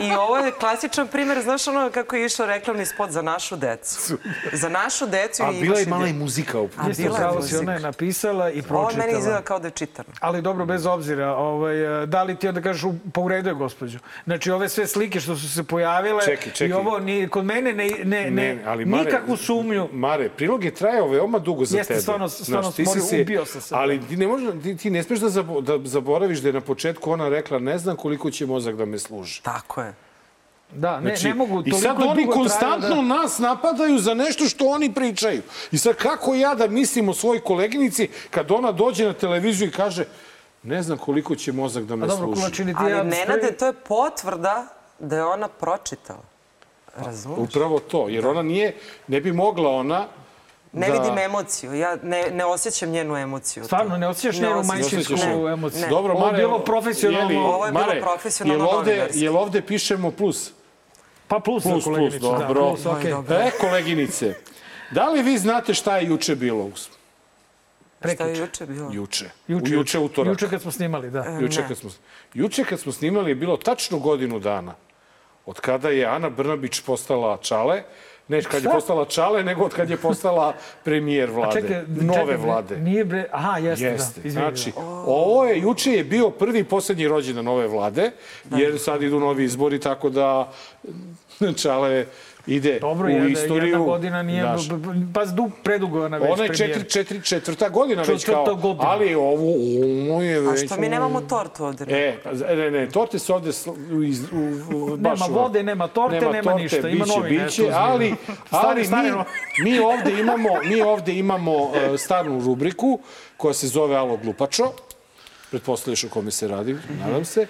S13: I ovo je klasičan primjer, znaš ono kako je išao reklamni spot za našu decu. Za našu decu
S1: A
S13: i
S1: bila je imala i muzika u
S13: A
S2: Jeste,
S13: bila je
S2: si, ona je
S13: muzika.
S2: napisala i
S13: Ovo meni izgleda
S2: pročitala.
S13: kao da je čitano.
S2: Ali dobro, bez obzira, ovaj, e, da li ti onda kažeš pa u redu je gospođo. Znači ove sve slike što su se pojavile
S1: Čekaj, čekaj.
S2: i ovo ni, kod mene ne, ne, ne,
S1: ali Mare-
S2: nikakvu sumnju.
S1: Mare, prilog je trajao veoma dugo za
S2: Jeste,
S1: tebe.
S2: stvarno- stvarno
S1: ti si
S2: moram-
S1: se-
S2: ubio sam se.
S1: Ali ti ne, možeš, ti, ti ne smeš da, zabo, da zaboraviš da je na početku ona rekla ne znam koliko će mozak da me služi.
S13: Tako je.
S2: Da, ne, ne mogu,
S1: Znači, I
S2: toliko
S1: sad oni konstantno
S2: da-
S1: nas napadaju za nešto što oni pričaju. I sad kako ja da mislim o svojoj koleginici kad ona dođe na televiziju i kaže ne znam koliko će mozak da me
S2: dobro,
S1: služi.
S2: Kulač, ili ti
S13: Ali
S2: ja
S13: Nenade, to je potvrda da je ona pročitala. Razumeš?
S1: Upravo to, jer ona nije, ne bi mogla ona
S13: Ne
S1: da...
S13: vidim emociju. Ja ne, ne osjećam njenu emociju.
S2: Stvarno, ne osjećaš
S13: Ne
S2: njenu majčinsku emociju?
S13: Ne.
S1: Dobro,
S2: Ovo je
S1: Mare,
S2: bilo profesionalno.
S1: jeli,
S13: Ovo je bilo
S1: Mare,
S13: profesionalno
S1: Jel ovde,
S13: novinarski.
S1: jel ovde pišemo plus?
S2: Pa plus,
S1: Plus, plus,
S2: koleginice, da,
S1: dobro.
S2: plus, okej.
S13: Dobro.
S1: E, koleginice, da li vi znate šta je juče bilo?
S13: Šta je juče bilo?
S1: Juče.
S2: Juče,
S1: juče utorak.
S2: Juče kad smo snimali, da.
S1: Juče
S13: Ne.
S1: kad smo, juče kad smo snimali je bilo tačno godinu dana od kada je Ana Brnabić postala čale, ne kad je postala čale, nego od kad je postala premijer vlade,
S2: Čekaj,
S1: nove
S2: čekaj,
S1: vlade.
S2: Nije bre, aha, jeste,
S1: Jeste.
S2: da. Izvini,
S1: znači,
S2: da.
S1: ovo je, juče je bio prvi i poslednji rođendan nove vlade, jer sad idu novi izbori, tako da Čale ide
S2: Dobro,
S1: u
S2: jedna,
S1: istoriju.
S2: jedna godina nije,
S1: Znaš,
S2: pa du, predugo ona već
S1: Ona je četiri, četiri, četvrta godina već kao,
S2: godina.
S1: ali ovo, ovo je
S13: A
S1: već...
S13: što mi nemamo tortu ovde?
S1: E, pa, ne, ne, torte se ovde iz, u, u, baš
S2: Nema vode, nema torte, nema ništa, ima
S1: biće,
S2: novine,
S1: Biće,
S2: eto,
S1: ali, ali
S2: stane,
S1: mi, mi ovde imamo, mi ovde imamo uh, starnu rubriku koja se zove Alo Glupačo. Pretpostavljaš o kome se radi, nadam se.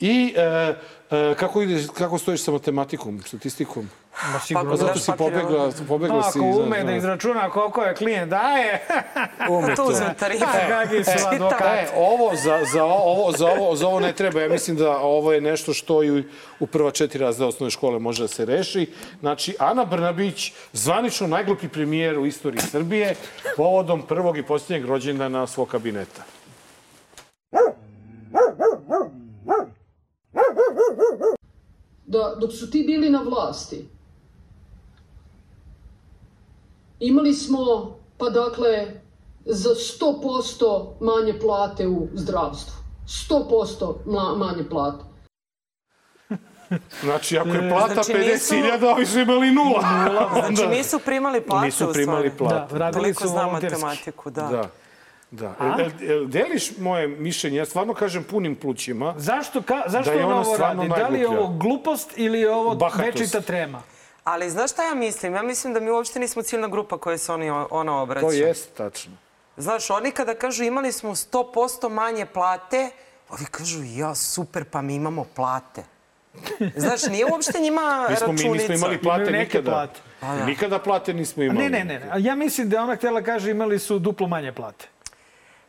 S1: I uh, uh, kako, ide, kako stojiš sa matematikom, statistikom?
S2: Ma sigurno.
S1: Pa zato
S13: daš
S1: si pobegla, pobegla si.
S2: Ako ume da izračuna koliko je klijent daje, *laughs*
S1: Ume *laughs*
S13: To uzme tarife. *laughs*
S2: kakvi su
S13: Čita.
S2: advokati.
S1: E, ovo za, za, ovo, za, ovo, za ovo ne treba. Ja mislim da ovo je nešto što i u prva četiri razreda osnovne škole može da se reši. Znači, Ana Brnabić, zvanično najglupi premijer u istoriji Srbije, povodom prvog i posljednjeg rođendana svog kabineta.
S15: da dok su ti bili na vlasti, imali smo, pa dakle, za 100% manje plate u zdravstvu. 100% mla- manje plate.
S1: Znači, ako je plata
S13: Znači, nisu-
S1: 50.000, ovi su imali nula. *laughs*
S13: Znači
S1: Onda-
S13: nisu primali plate
S1: Nisu primali plate.
S2: Da, radili
S13: Toliko
S2: su
S13: znam
S2: volonterski.
S13: matematiku, da.
S1: Da. Da. E, e, e, deliš moje mišljenje? Ja stvarno kažem punim plućima.
S2: Zašto, ka, zašto
S1: Da je
S2: ona
S1: ona
S2: ovo
S1: stvarno
S2: radi? Da li je ovo glupost ili je ovo
S1: Bahatost.
S2: večita trema?
S13: Ali znaš šta ja mislim? Ja mislim da mi uopšte nismo ciljna grupa koja se oni, ona obraća.
S1: To jest tačno.
S13: Znaš, oni kada kažu imali smo 100% manje plate, ovi kažu ja super, pa mi imamo plate. Znaš, nije uopšte njima *laughs*
S1: Mi smo, mi
S13: računica.
S1: nismo imali plate
S2: Imaju neke
S1: nikada.
S2: plate.
S13: Pa da.
S1: Nikada plate nismo imali.
S2: Ne, ne, ne. Ja mislim da je ona htjela kaže imali su duplo manje plate.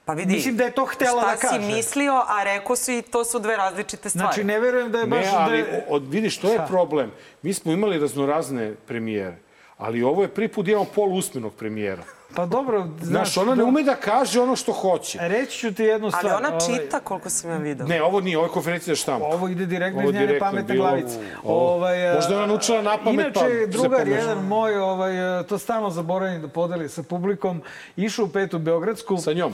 S13: Pa vidi,
S2: Mislim da je to htela da
S13: Šta
S2: kaže.
S13: si mislio, a rekao su i to su dve različite stvari.
S2: Znači, ne verujem da je baš...
S1: Ne,
S2: da
S1: ali
S2: je...
S1: od, vidiš, to je
S2: Šta?
S1: problem. Mi smo imali raznorazne premijere, ali ovo je prvi put da imamo poluusmenog premijera.
S2: Pa dobro, znaš...
S1: Znaš, ona ne
S2: da-
S1: ume da kaže ono što hoće.
S2: Reći ću ti jednu stvar.
S13: Ali ona
S2: ovaj,
S13: čita koliko sam ja vidio.
S1: Ne, ovo nije, ovo je konferencija za štampu.
S2: Ovo ide direktno
S1: Ovo
S2: iz njene pametne glavice.
S1: ovo.
S2: Ovaj, a,
S1: Možda je ona naučila napamet, pa
S2: Inače,
S1: se
S2: drugar
S1: pomeša.
S2: jedan moj, ovaj, a, to stalno zaboravim da podeli sa publikom, išao u petu Beogradsku.
S1: Sa njom?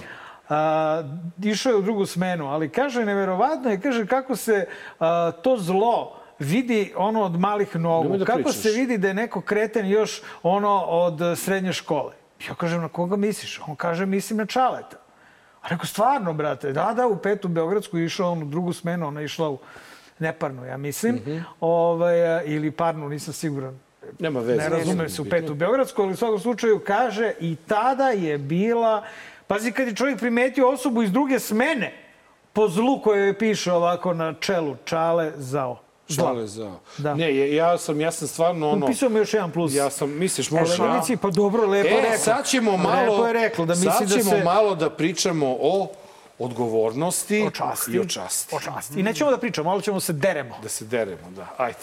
S2: A, išao je u drugu smenu, ali kaže, neverovatno je, kaže, kako se a, to zlo vidi ono od malih nogu.
S1: Da
S2: kako
S1: pričaš.
S2: se vidi da je neko kreten još ono od srednje škole. Ja kažem, na koga misliš? On kaže, mislim na Čaleta. A rekao, stvarno, brate, da, da, u petu Beogradsku išao on u drugu smenu, ona išla u Neparnu, ja mislim,
S1: Mhm.
S2: ovaj, a, ili Parnu, nisam siguran.
S1: Nema veze.
S2: Ne razume se u petu Beogradsku, ali u svakom slučaju kaže i tada je bila... Pazi, kad je čovjek primetio osobu iz druge smene, po zlu koje joj piše ovako na čelu, čale, zao.
S1: Čale za...
S2: Da.
S1: Ne, ja sam, ja sam stvarno ono...
S2: Upisao mi još jedan plus.
S1: Ja sam, misliš, može...
S2: Koleginici, pa dobro, lepo
S1: E,
S2: rekla.
S1: sad ćemo malo...
S2: Lepo je rekla da misli
S1: sad
S2: da
S1: ćemo
S2: se...
S1: malo da pričamo o odgovornosti
S2: O časti.
S1: i o časti.
S2: O časti. I nećemo da pričamo, malo ćemo se deremo.
S1: Da se deremo, da. Ajde.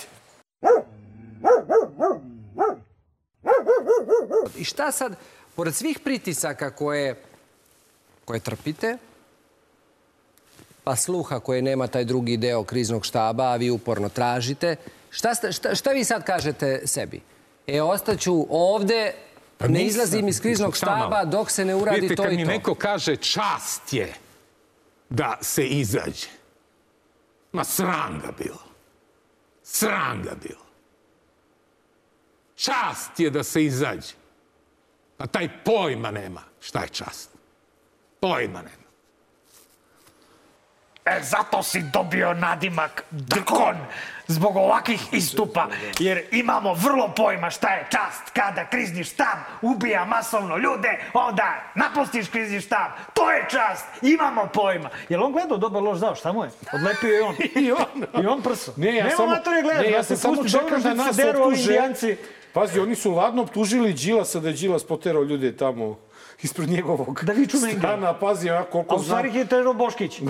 S16: I šta sad, pored svih pritisaka koje, koje trpite, pa sluha koje nema taj drugi deo kriznog štaba, a vi uporno tražite. Šta, šta, šta vi sad kažete sebi? E, ostaću ovde,
S17: Pa
S16: ne izlazim iz kriznog štaba dok se ne uradi
S17: Vidite,
S16: to
S17: kad
S16: i
S17: mi
S16: to.
S17: neko kaže čast je da se izađe. Ma sram ga bilo. Sram ga bilo. Čast je da se izađe. A taj pojma nema. Šta je čast? Pojma nema.
S2: E, zato si dobio nadimak Drkon zbog ovakvih istupa, jer imamo vrlo pojma šta je čast kada krizni štab ubija masovno ljude, onda napustiš krizni štab, to je čast, imamo pojma. Jel on gledao dobar loš zao, šta mu je? Odlepio je on. *laughs*
S1: I on.
S2: I on prso.
S1: Ne, ja
S2: Nema
S1: samo,
S2: matere gledaš,
S1: ne, ja sam samo čekam da nas optuže. Pazi, oni su ladno optužili Đilasa da je Đilas poterao ljude tamo ispred njegovog
S2: Da viču Mengele.
S1: stana. Pazi, ja koliko
S2: A u
S1: znam.
S2: stvari je terao Boškić.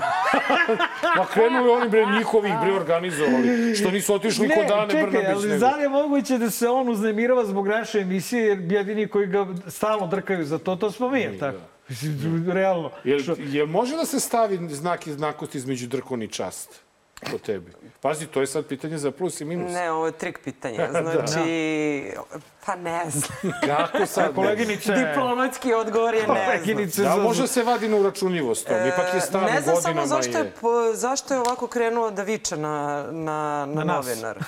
S2: *laughs*
S1: Ma krenuli oni bre njihovih bre organizovali. Što nisu otišli kod Dane
S2: čekaj,
S1: Brnabić.
S2: ali
S1: nego.
S2: zar je moguće da se on uznemirava zbog naše emisije, jer jedini koji ga stalno drkaju za to, to smo mi, je tako? Mislim, realno.
S1: Jel, jel može da se stavi znak jednakosti između drkon i čast? Po tebi. Pazi, to je sad pitanje za plus i minus.
S13: Ne, ovo je trik pitanja. *laughs*
S1: Da.
S13: Znači, pa ne znam. *laughs*
S1: Kako sad?
S2: Koleginice.
S13: Diplomatski odgovor je ne znam.
S1: Da, može se vadi na uračunljivost. To. Ipak je
S13: E, ne znam
S1: godinama.
S13: samo zašto je, zašto je ovako krenuo da viče na, na, na,
S2: Na
S13: novinar.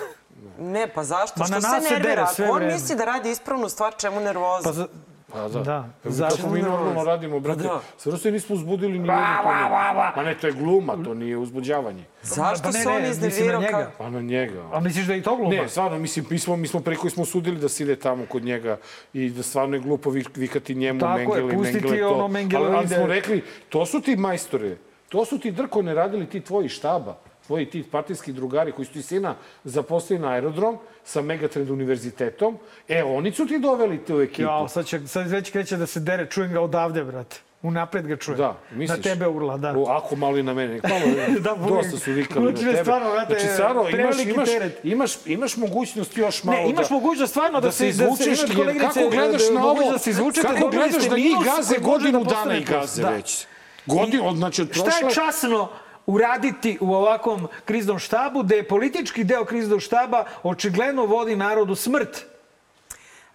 S13: Ne, pa zašto?
S2: Ma
S13: Što
S2: na
S13: se nervira?
S2: dere
S13: Ako on
S2: vreme.
S13: misli da radi ispravnu stvar, čemu nervoza?
S2: Pa za...
S1: Pa da.
S2: Da.
S1: Kako
S2: Zašto
S1: mi normalno
S13: nervozno?
S1: radimo, brate.
S13: Pa da.
S1: Stvarno se nismo uzbudili ni jednu
S2: va.
S1: Ma ne, to je gluma, to nije uzbuđavanje.
S13: Zašto
S2: Pa ne,
S13: se on iznervirao?
S2: njega.
S13: kao-
S1: Pa na njega.
S2: A misliš da je i to gluma?
S1: Ne, stvarno, mislim, mi smo, mi smo preko smo sudili da se ide tamo kod njega i da stvarno je glupo vik- vikati njemu
S2: Tako je,
S1: Mengele,
S2: pustiti
S1: Mengele
S2: ono Mengele
S1: ali, ali smo rekli, to su ti majstore, to su ti drkone radili ti tvoji štaba, tvoji ti partijski drugari koji su ti sina zaposlili na aerodrom sa Megatrend univerzitetom. E, oni su ti doveli tu ekipu.
S2: Ja, sad, će, sad već kreće da se dere, čujem ga odavde, brate. Unapred ga čujem.
S1: Da, misliš?
S2: Na tebe urla, da.
S1: O, ako malo i na mene. Malo, *laughs*
S2: Da,
S1: dosta su vikali na tebe.
S2: stvarno, brate,
S1: znači, Saro, imaš, imaš, imaš, imaš mogućnost još malo
S2: Ne, imaš
S1: da,
S2: mogućnost stvarno da,
S1: da se
S2: se da
S1: izvučeš,
S2: imaš
S1: jer kako gledaš
S2: da-
S1: na ovo,
S2: da se izvučete,
S1: kako gledaš da njih gaze godinu
S2: da
S1: dana i gaze
S2: Da.
S1: već. Godinu, od- znači od
S2: Šta je časno uraditi u ovakvom kriznom štabu, da je politički deo kriznog štaba očigledno vodi narodu smrt?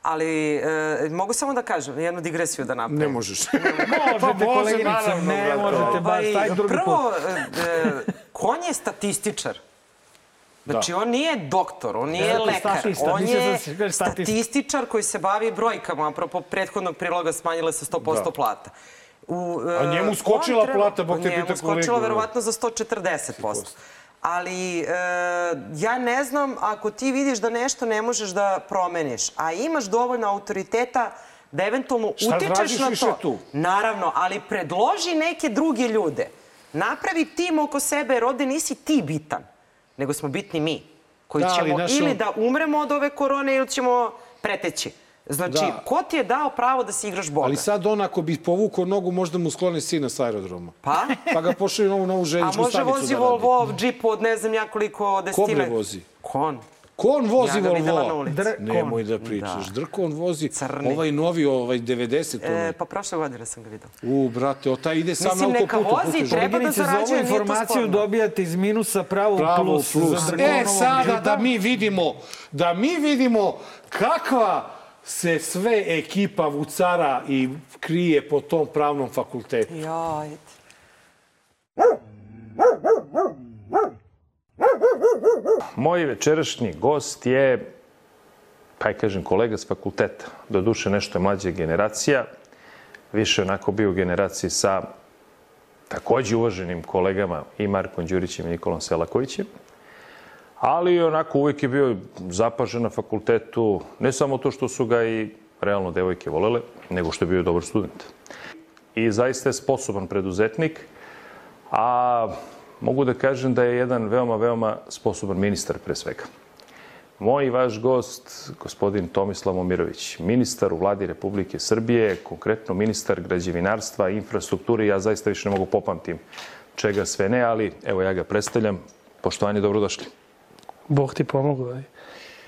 S13: Ali e, mogu samo da kažem, jednu digresiju da napravim.
S1: Ne možeš.
S2: Možete, *laughs* koleginice, ne možete baš, taj drugi
S13: Prvo, e, konj je statističar. Znači, on nije doktor, on nije
S2: Ja,
S13: lekar.
S2: statista,
S13: On
S2: mislio
S13: je statističar koji se bavi brojkama. Apropo prethodnog priloga smanjile se 100%
S1: Da.
S13: plata. U,
S1: A njemu
S13: e,
S1: skočila
S13: on treba-
S1: plata, Bog te
S13: Njemu
S1: pita
S13: skočila
S1: kolegu.
S13: verovatno za 140%. Ali e, ja ne znam ako ti vidiš da nešto ne možeš da promeniš, a imaš dovoljno autoriteta da eventualno
S1: Šta
S13: utičeš na to.
S1: tu?
S13: Naravno, ali predloži neke druge ljude. Napravi tim oko sebe, jer ovde nisi ti bitan, nego smo bitni mi. Koji
S1: Da,
S13: ćemo
S1: naš
S13: ili da umremo od ove korone ili ćemo preteći. Znači,
S1: Da.
S13: ko ti je dao pravo da si igraš Boga?
S1: Ali sad on ako bi povukao nogu, možda mu sklone sina s aerodroma.
S13: Pa?
S1: Pa ga ovu novu
S13: A
S1: željezničku
S13: može
S1: stanicu
S13: vozi
S1: da radi.
S13: Volvo, džip od ne znam ja koliko
S1: Ko
S13: desetine.
S1: bre vozi?
S13: Kon.
S1: Kon vozi
S13: Ja videla
S1: Volvo.
S2: Dr-
S1: Nemoj da pričaš.
S13: Da.
S1: Drkon vozi
S13: Crni.
S1: ovaj novi, ovaj 90.
S13: E,
S1: onaj.
S13: pa prošle godine sam ga vidio.
S1: U, brate, o taj ide sam
S13: Mislim,
S1: na
S13: neka
S1: autoputu.
S13: vozi,
S1: puteš.
S13: treba da
S2: Koleginice, za ovu
S13: zarađuje,
S2: informaciju dobijate iz minusa pravo,
S1: Pravo
S2: plus.
S1: plus.
S2: Za
S1: E, sada da mi vidimo, da mi vidimo kakva se sve ekipa vucara i krije po tom pravnom fakultetu.
S13: Jaj.
S18: Moj večerašnji gost je, pa ja kažem, kolega s fakulteta. Doduše nešto je mlađa generacija, više onako bio u generaciji sa takođe uvaženim kolegama i Markom Đurićem i Nikolom Selakovićem. Ali onako uvijek je bio zapažen na fakultetu, ne samo to što su ga i realno devojke volele, nego što je bio dobar student. I zaista je sposoban preduzetnik, a mogu da kažem da je jedan veoma, veoma sposoban ministar pre svega. Moj i vaš gost, gospodin Tomislav Momirović, ministar u vladi Republike Srbije, konkretno ministar građevinarstva infrastrukture, ja zaista više ne mogu popamtim čega sve ne, ali evo ja ga predstavljam. Poštovanje, dobrodošli.
S19: Bog ti pomogao.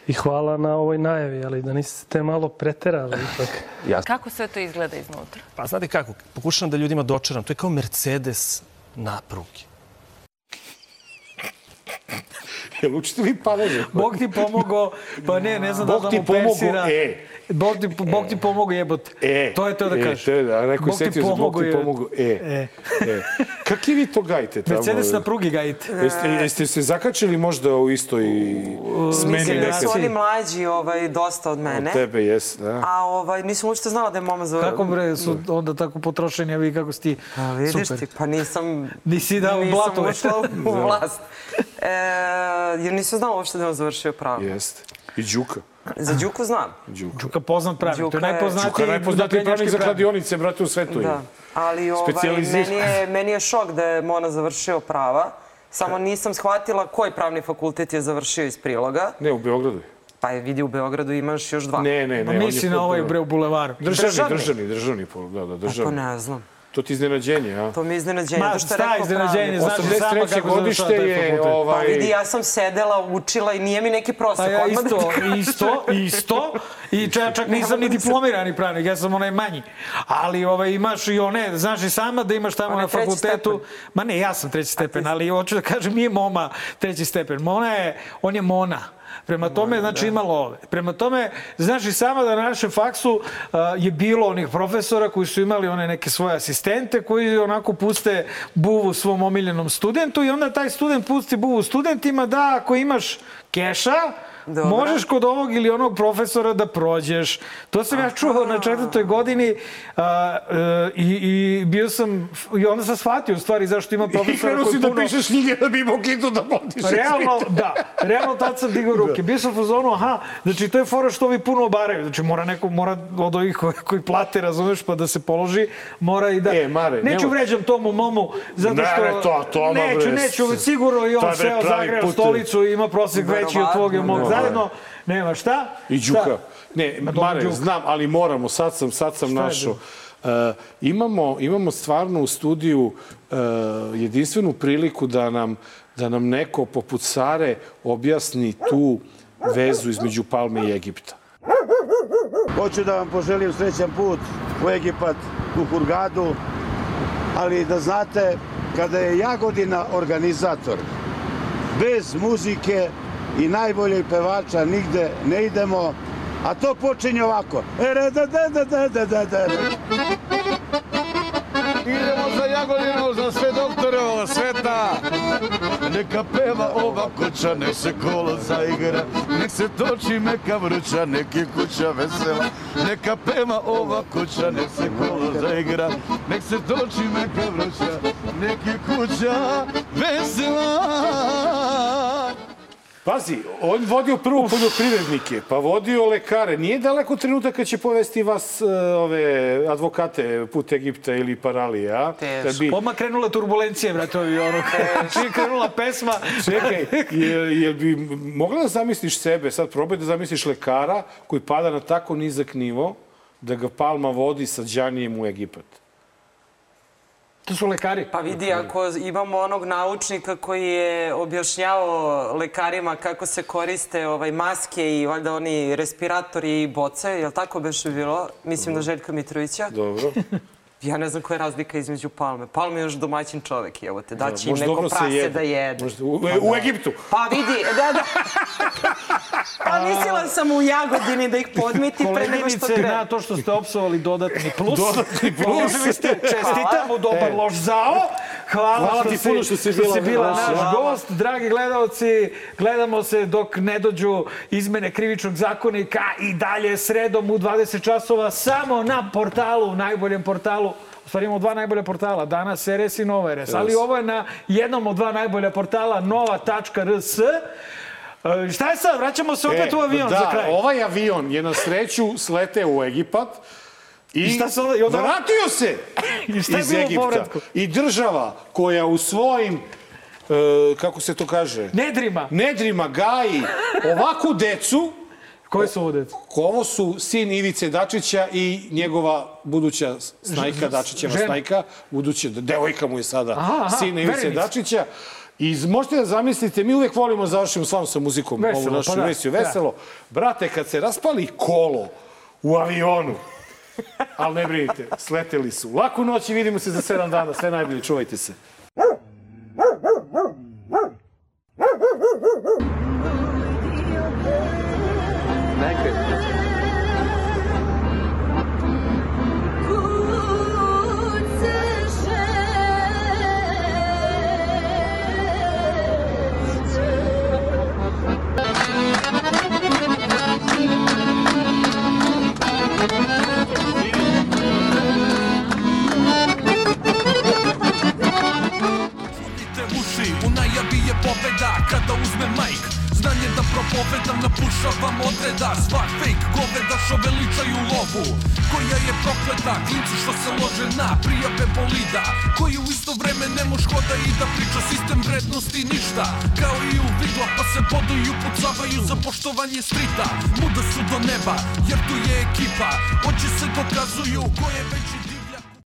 S19: I hvala na ovoj najavi, ali da niste te malo preterali ipak. *laughs*
S20: kako sve to izgleda iznutra?
S19: Pa znate kako, pokušavam da ljudima dočeram. To je kao Mercedes na prugi. *laughs*
S1: Jel učite vi palenje?
S2: Bog ti pomogao, pa ne, ne znam da da mu persira.
S1: Bog ti pomogao, e,
S2: Bog ti, Bog ti pomogao jebote.
S1: E,
S2: to je to da
S1: e,
S2: kažeš.
S1: Je da, neko je
S2: Bog ti
S1: setio za Bog ti pomogao. E,
S2: E.
S1: e. Kakvi vi to gajte tamo?
S2: Mercedes na prugi gajite.
S1: Jeste, jeste se zakačili možda u istoj smeni
S13: Mislim da su
S1: nekad?
S13: oni mlađi ovaj, dosta od mene.
S1: Od tebe, jes, da.
S13: A ovaj, nisam uopšte znala da je mama za...
S2: Kako bre su onda tako potrošeni, a vi kako si ti
S13: Pa vidiš
S2: super.
S13: ti, pa nisam...
S2: Nisi dao
S13: nisam
S2: blatove.
S13: ušla u, u *laughs*
S1: Da.
S13: vlast. E, jer nisam znala uopšte da je on završio pravo.
S1: Jeste. I Đuka.
S13: Za Đuku znam.
S1: Đuka.
S2: Đuka poznat pravnik, to je
S13: Đuka je-
S2: najpoznatiji
S1: Đuka najpoznatiji pravnik za kladionice, brate, u svetu.
S13: Da. Ali ovaj, meni, je, meni je šok da je Mona završio prava. Samo nisam shvatila koji pravni fakultet je završio iz priloga.
S1: Ne, u Beogradu. je.
S13: Pa je vidi u Beogradu imaš još dva.
S1: Ne, ne, ne. Je
S2: misli na ovaj bre u bulevaru.
S1: Državni,
S13: Državni?
S1: državni, državni, pol- da, da,
S13: Pa
S1: državni.
S13: ne znam.
S1: To ti iznenađenje, a?
S13: To mi je iznenađenje.
S2: Ma, šta
S13: rekao
S2: iznenađenje,
S13: pravnik.
S2: znaš i sama
S1: 83.
S2: kako
S1: godište je, ovaj-
S13: Pa vidi, ja sam sedela, učila i nije mi neki prosek.
S2: Pa ja
S13: da
S2: isto, isto, isto. I čak, čak nisam ni diplomirani pravnik, ja sam onaj manji. Ali ovaj, imaš i one, znaš i sama da imaš tamo na fakultetu. Ma ne, ja sam treći stepen, ali hoću da kažem, nije Moma treći stepen. Mona je, on je Mona. Prema tome, znači ima love. Prema tome, znaš i sama da na našem faksu a, je bilo onih profesora koji su imali one neke svoje asistente koji onako puste buvu svom omiljenom studentu i onda taj student pusti buvu studentima da ako imaš keša,
S13: Dobro.
S2: možeš kod ovog ili onog profesora da prođeš. To sam ja čuo na četvrtoj godini a, e, i, i bio sam, i onda sam shvatio u stvari zašto ima
S1: I
S2: profesora
S1: krenuo
S2: koji
S1: si da
S2: puno...
S1: pišeš knjige da bi imao kitu da podišeš.
S2: Realno, da. Realno tad sam digao ruke. Bio sam u fazonu, aha, znači to je fora što ovi puno obaraju. Znači mora neko, mora od ovih koji, koji plate, razumeš, pa da se položi, mora i da...
S1: E, Mare,
S2: neću
S1: nemoj-
S2: vređam tomu momu, zato što...
S1: ne, to- to,
S2: neću, neću, sigurno i on seo
S1: put.
S2: stolicu i ima prosek veći od tvog i mog. Zajedno. Nema šta?
S1: I
S2: Šta?
S1: Đuka. Ne, Mare,
S2: Đuka.
S1: znam, ali moramo, sad sam, sad sam
S2: Šta
S1: našao. Uh, imamo, imamo stvarno u studiju uh, jedinstvenu priliku da nam, da nam neko poput Sare objasni tu vezu između Palme i Egipta.
S20: Hoću da vam poželim srećan put u Egipat, u Hurgadu, ali da znate, kada je Jagodina organizator, bez muzike i najboljeg pevača nigde ne idemo, a to počinje ovako. Da.
S21: Idemo za Jagodinu, za sve doktore ovog sveta. Neka peva ova kuća, nek se kolo zaigra, nek se toči meka vruća, nek je kuća vesela. Neka peva ova kuća, nek se kolo zaigra, nek se toči meka vruća, nek je kuća vesela.
S1: Pazi, on vodio prvo poljoprivrednike, pa vodio lekare. Nije daleko trenutak kad će povesti vas uh, ove advokate put Egipta ili Paralije, a? Kad bi-
S2: Odmah krenula turbulencije, brate, ovi ono. Čim *laughs* je krenula pesma.
S1: Čekaj, jel, jel bi mogla da zamisliš sebe, sad probaj da zamisliš lekara koji pada na tako nizak nivo da ga Palma vodi sa Đanijem u Egipat.
S2: To su lekari.
S13: Pa vidi, ako imamo onog naučnika koji je objašnjavao lekarima kako se koriste ovaj, maske i valjda oni respiratori i boce, je li tako beše bilo? Mislim na Željka Mitrovića.
S1: Dobro.
S13: Ja ne znam koja je razlika između Palme. Palme je još domaćin čovek, evo te, da će im neko prase
S1: jede.
S13: da jede.
S1: Možda u, u Egiptu.
S13: Pa vidi, da, da. Pa mislila sam u Jagodini da ih podmiti pre nego što
S2: Koleginice,
S13: gre.
S2: na to što ste opsovali dodatni plus.
S1: Dodatni *laughs* plus.
S2: Položili ste, čestitam u dobar
S1: E.
S2: loš zao. Hvala,
S1: Hvala
S2: što,
S1: ti
S2: si,
S1: puno što si bila-
S2: bila
S1: loš
S2: naš
S1: zao.
S2: gost. Dragi gledalci, gledamo se dok ne dođu izmene krivičnog zakonika i dalje sredom u 20 časova samo na portalu, najboljem portalu U stvari imamo dva najbolja portala, danas RS i Nova RS, ali ovo je na jednom od dva najbolja portala nova.rs. E, Šta je sad? Vraćamo se opet u avion
S1: da,
S2: za kraj.
S1: ovaj avion je na sreću sleteo u Egipat i,
S2: I šta se onda- i onda-
S1: vratio se
S2: I šta je
S1: iz
S2: bilo
S1: Egipta.
S2: povratku?
S1: I država koja u svojim e, kako se to kaže?
S2: Nedrima.
S1: Nedrima gaji ovakvu decu.
S2: Koji su ovo deca?
S1: Ovo su sin Ivice Dačića i njegova buduća snajka, Dačićeva snajka, buduća devojka mu je sada
S2: Aha, aha,
S1: sin Ivice
S2: verenica.
S1: Dačića. I možete da zamislite, mi uvek volimo da završimo stvarno sa muzikom
S2: Veselo,
S1: ovu našu
S2: pa da, da.
S1: Veselo. Brate, kad se raspali kolo u avionu, ali ne brinite, sleteli su. Laku noć i vidimo se za 7 dana. Sve najbolje, čuvajte se.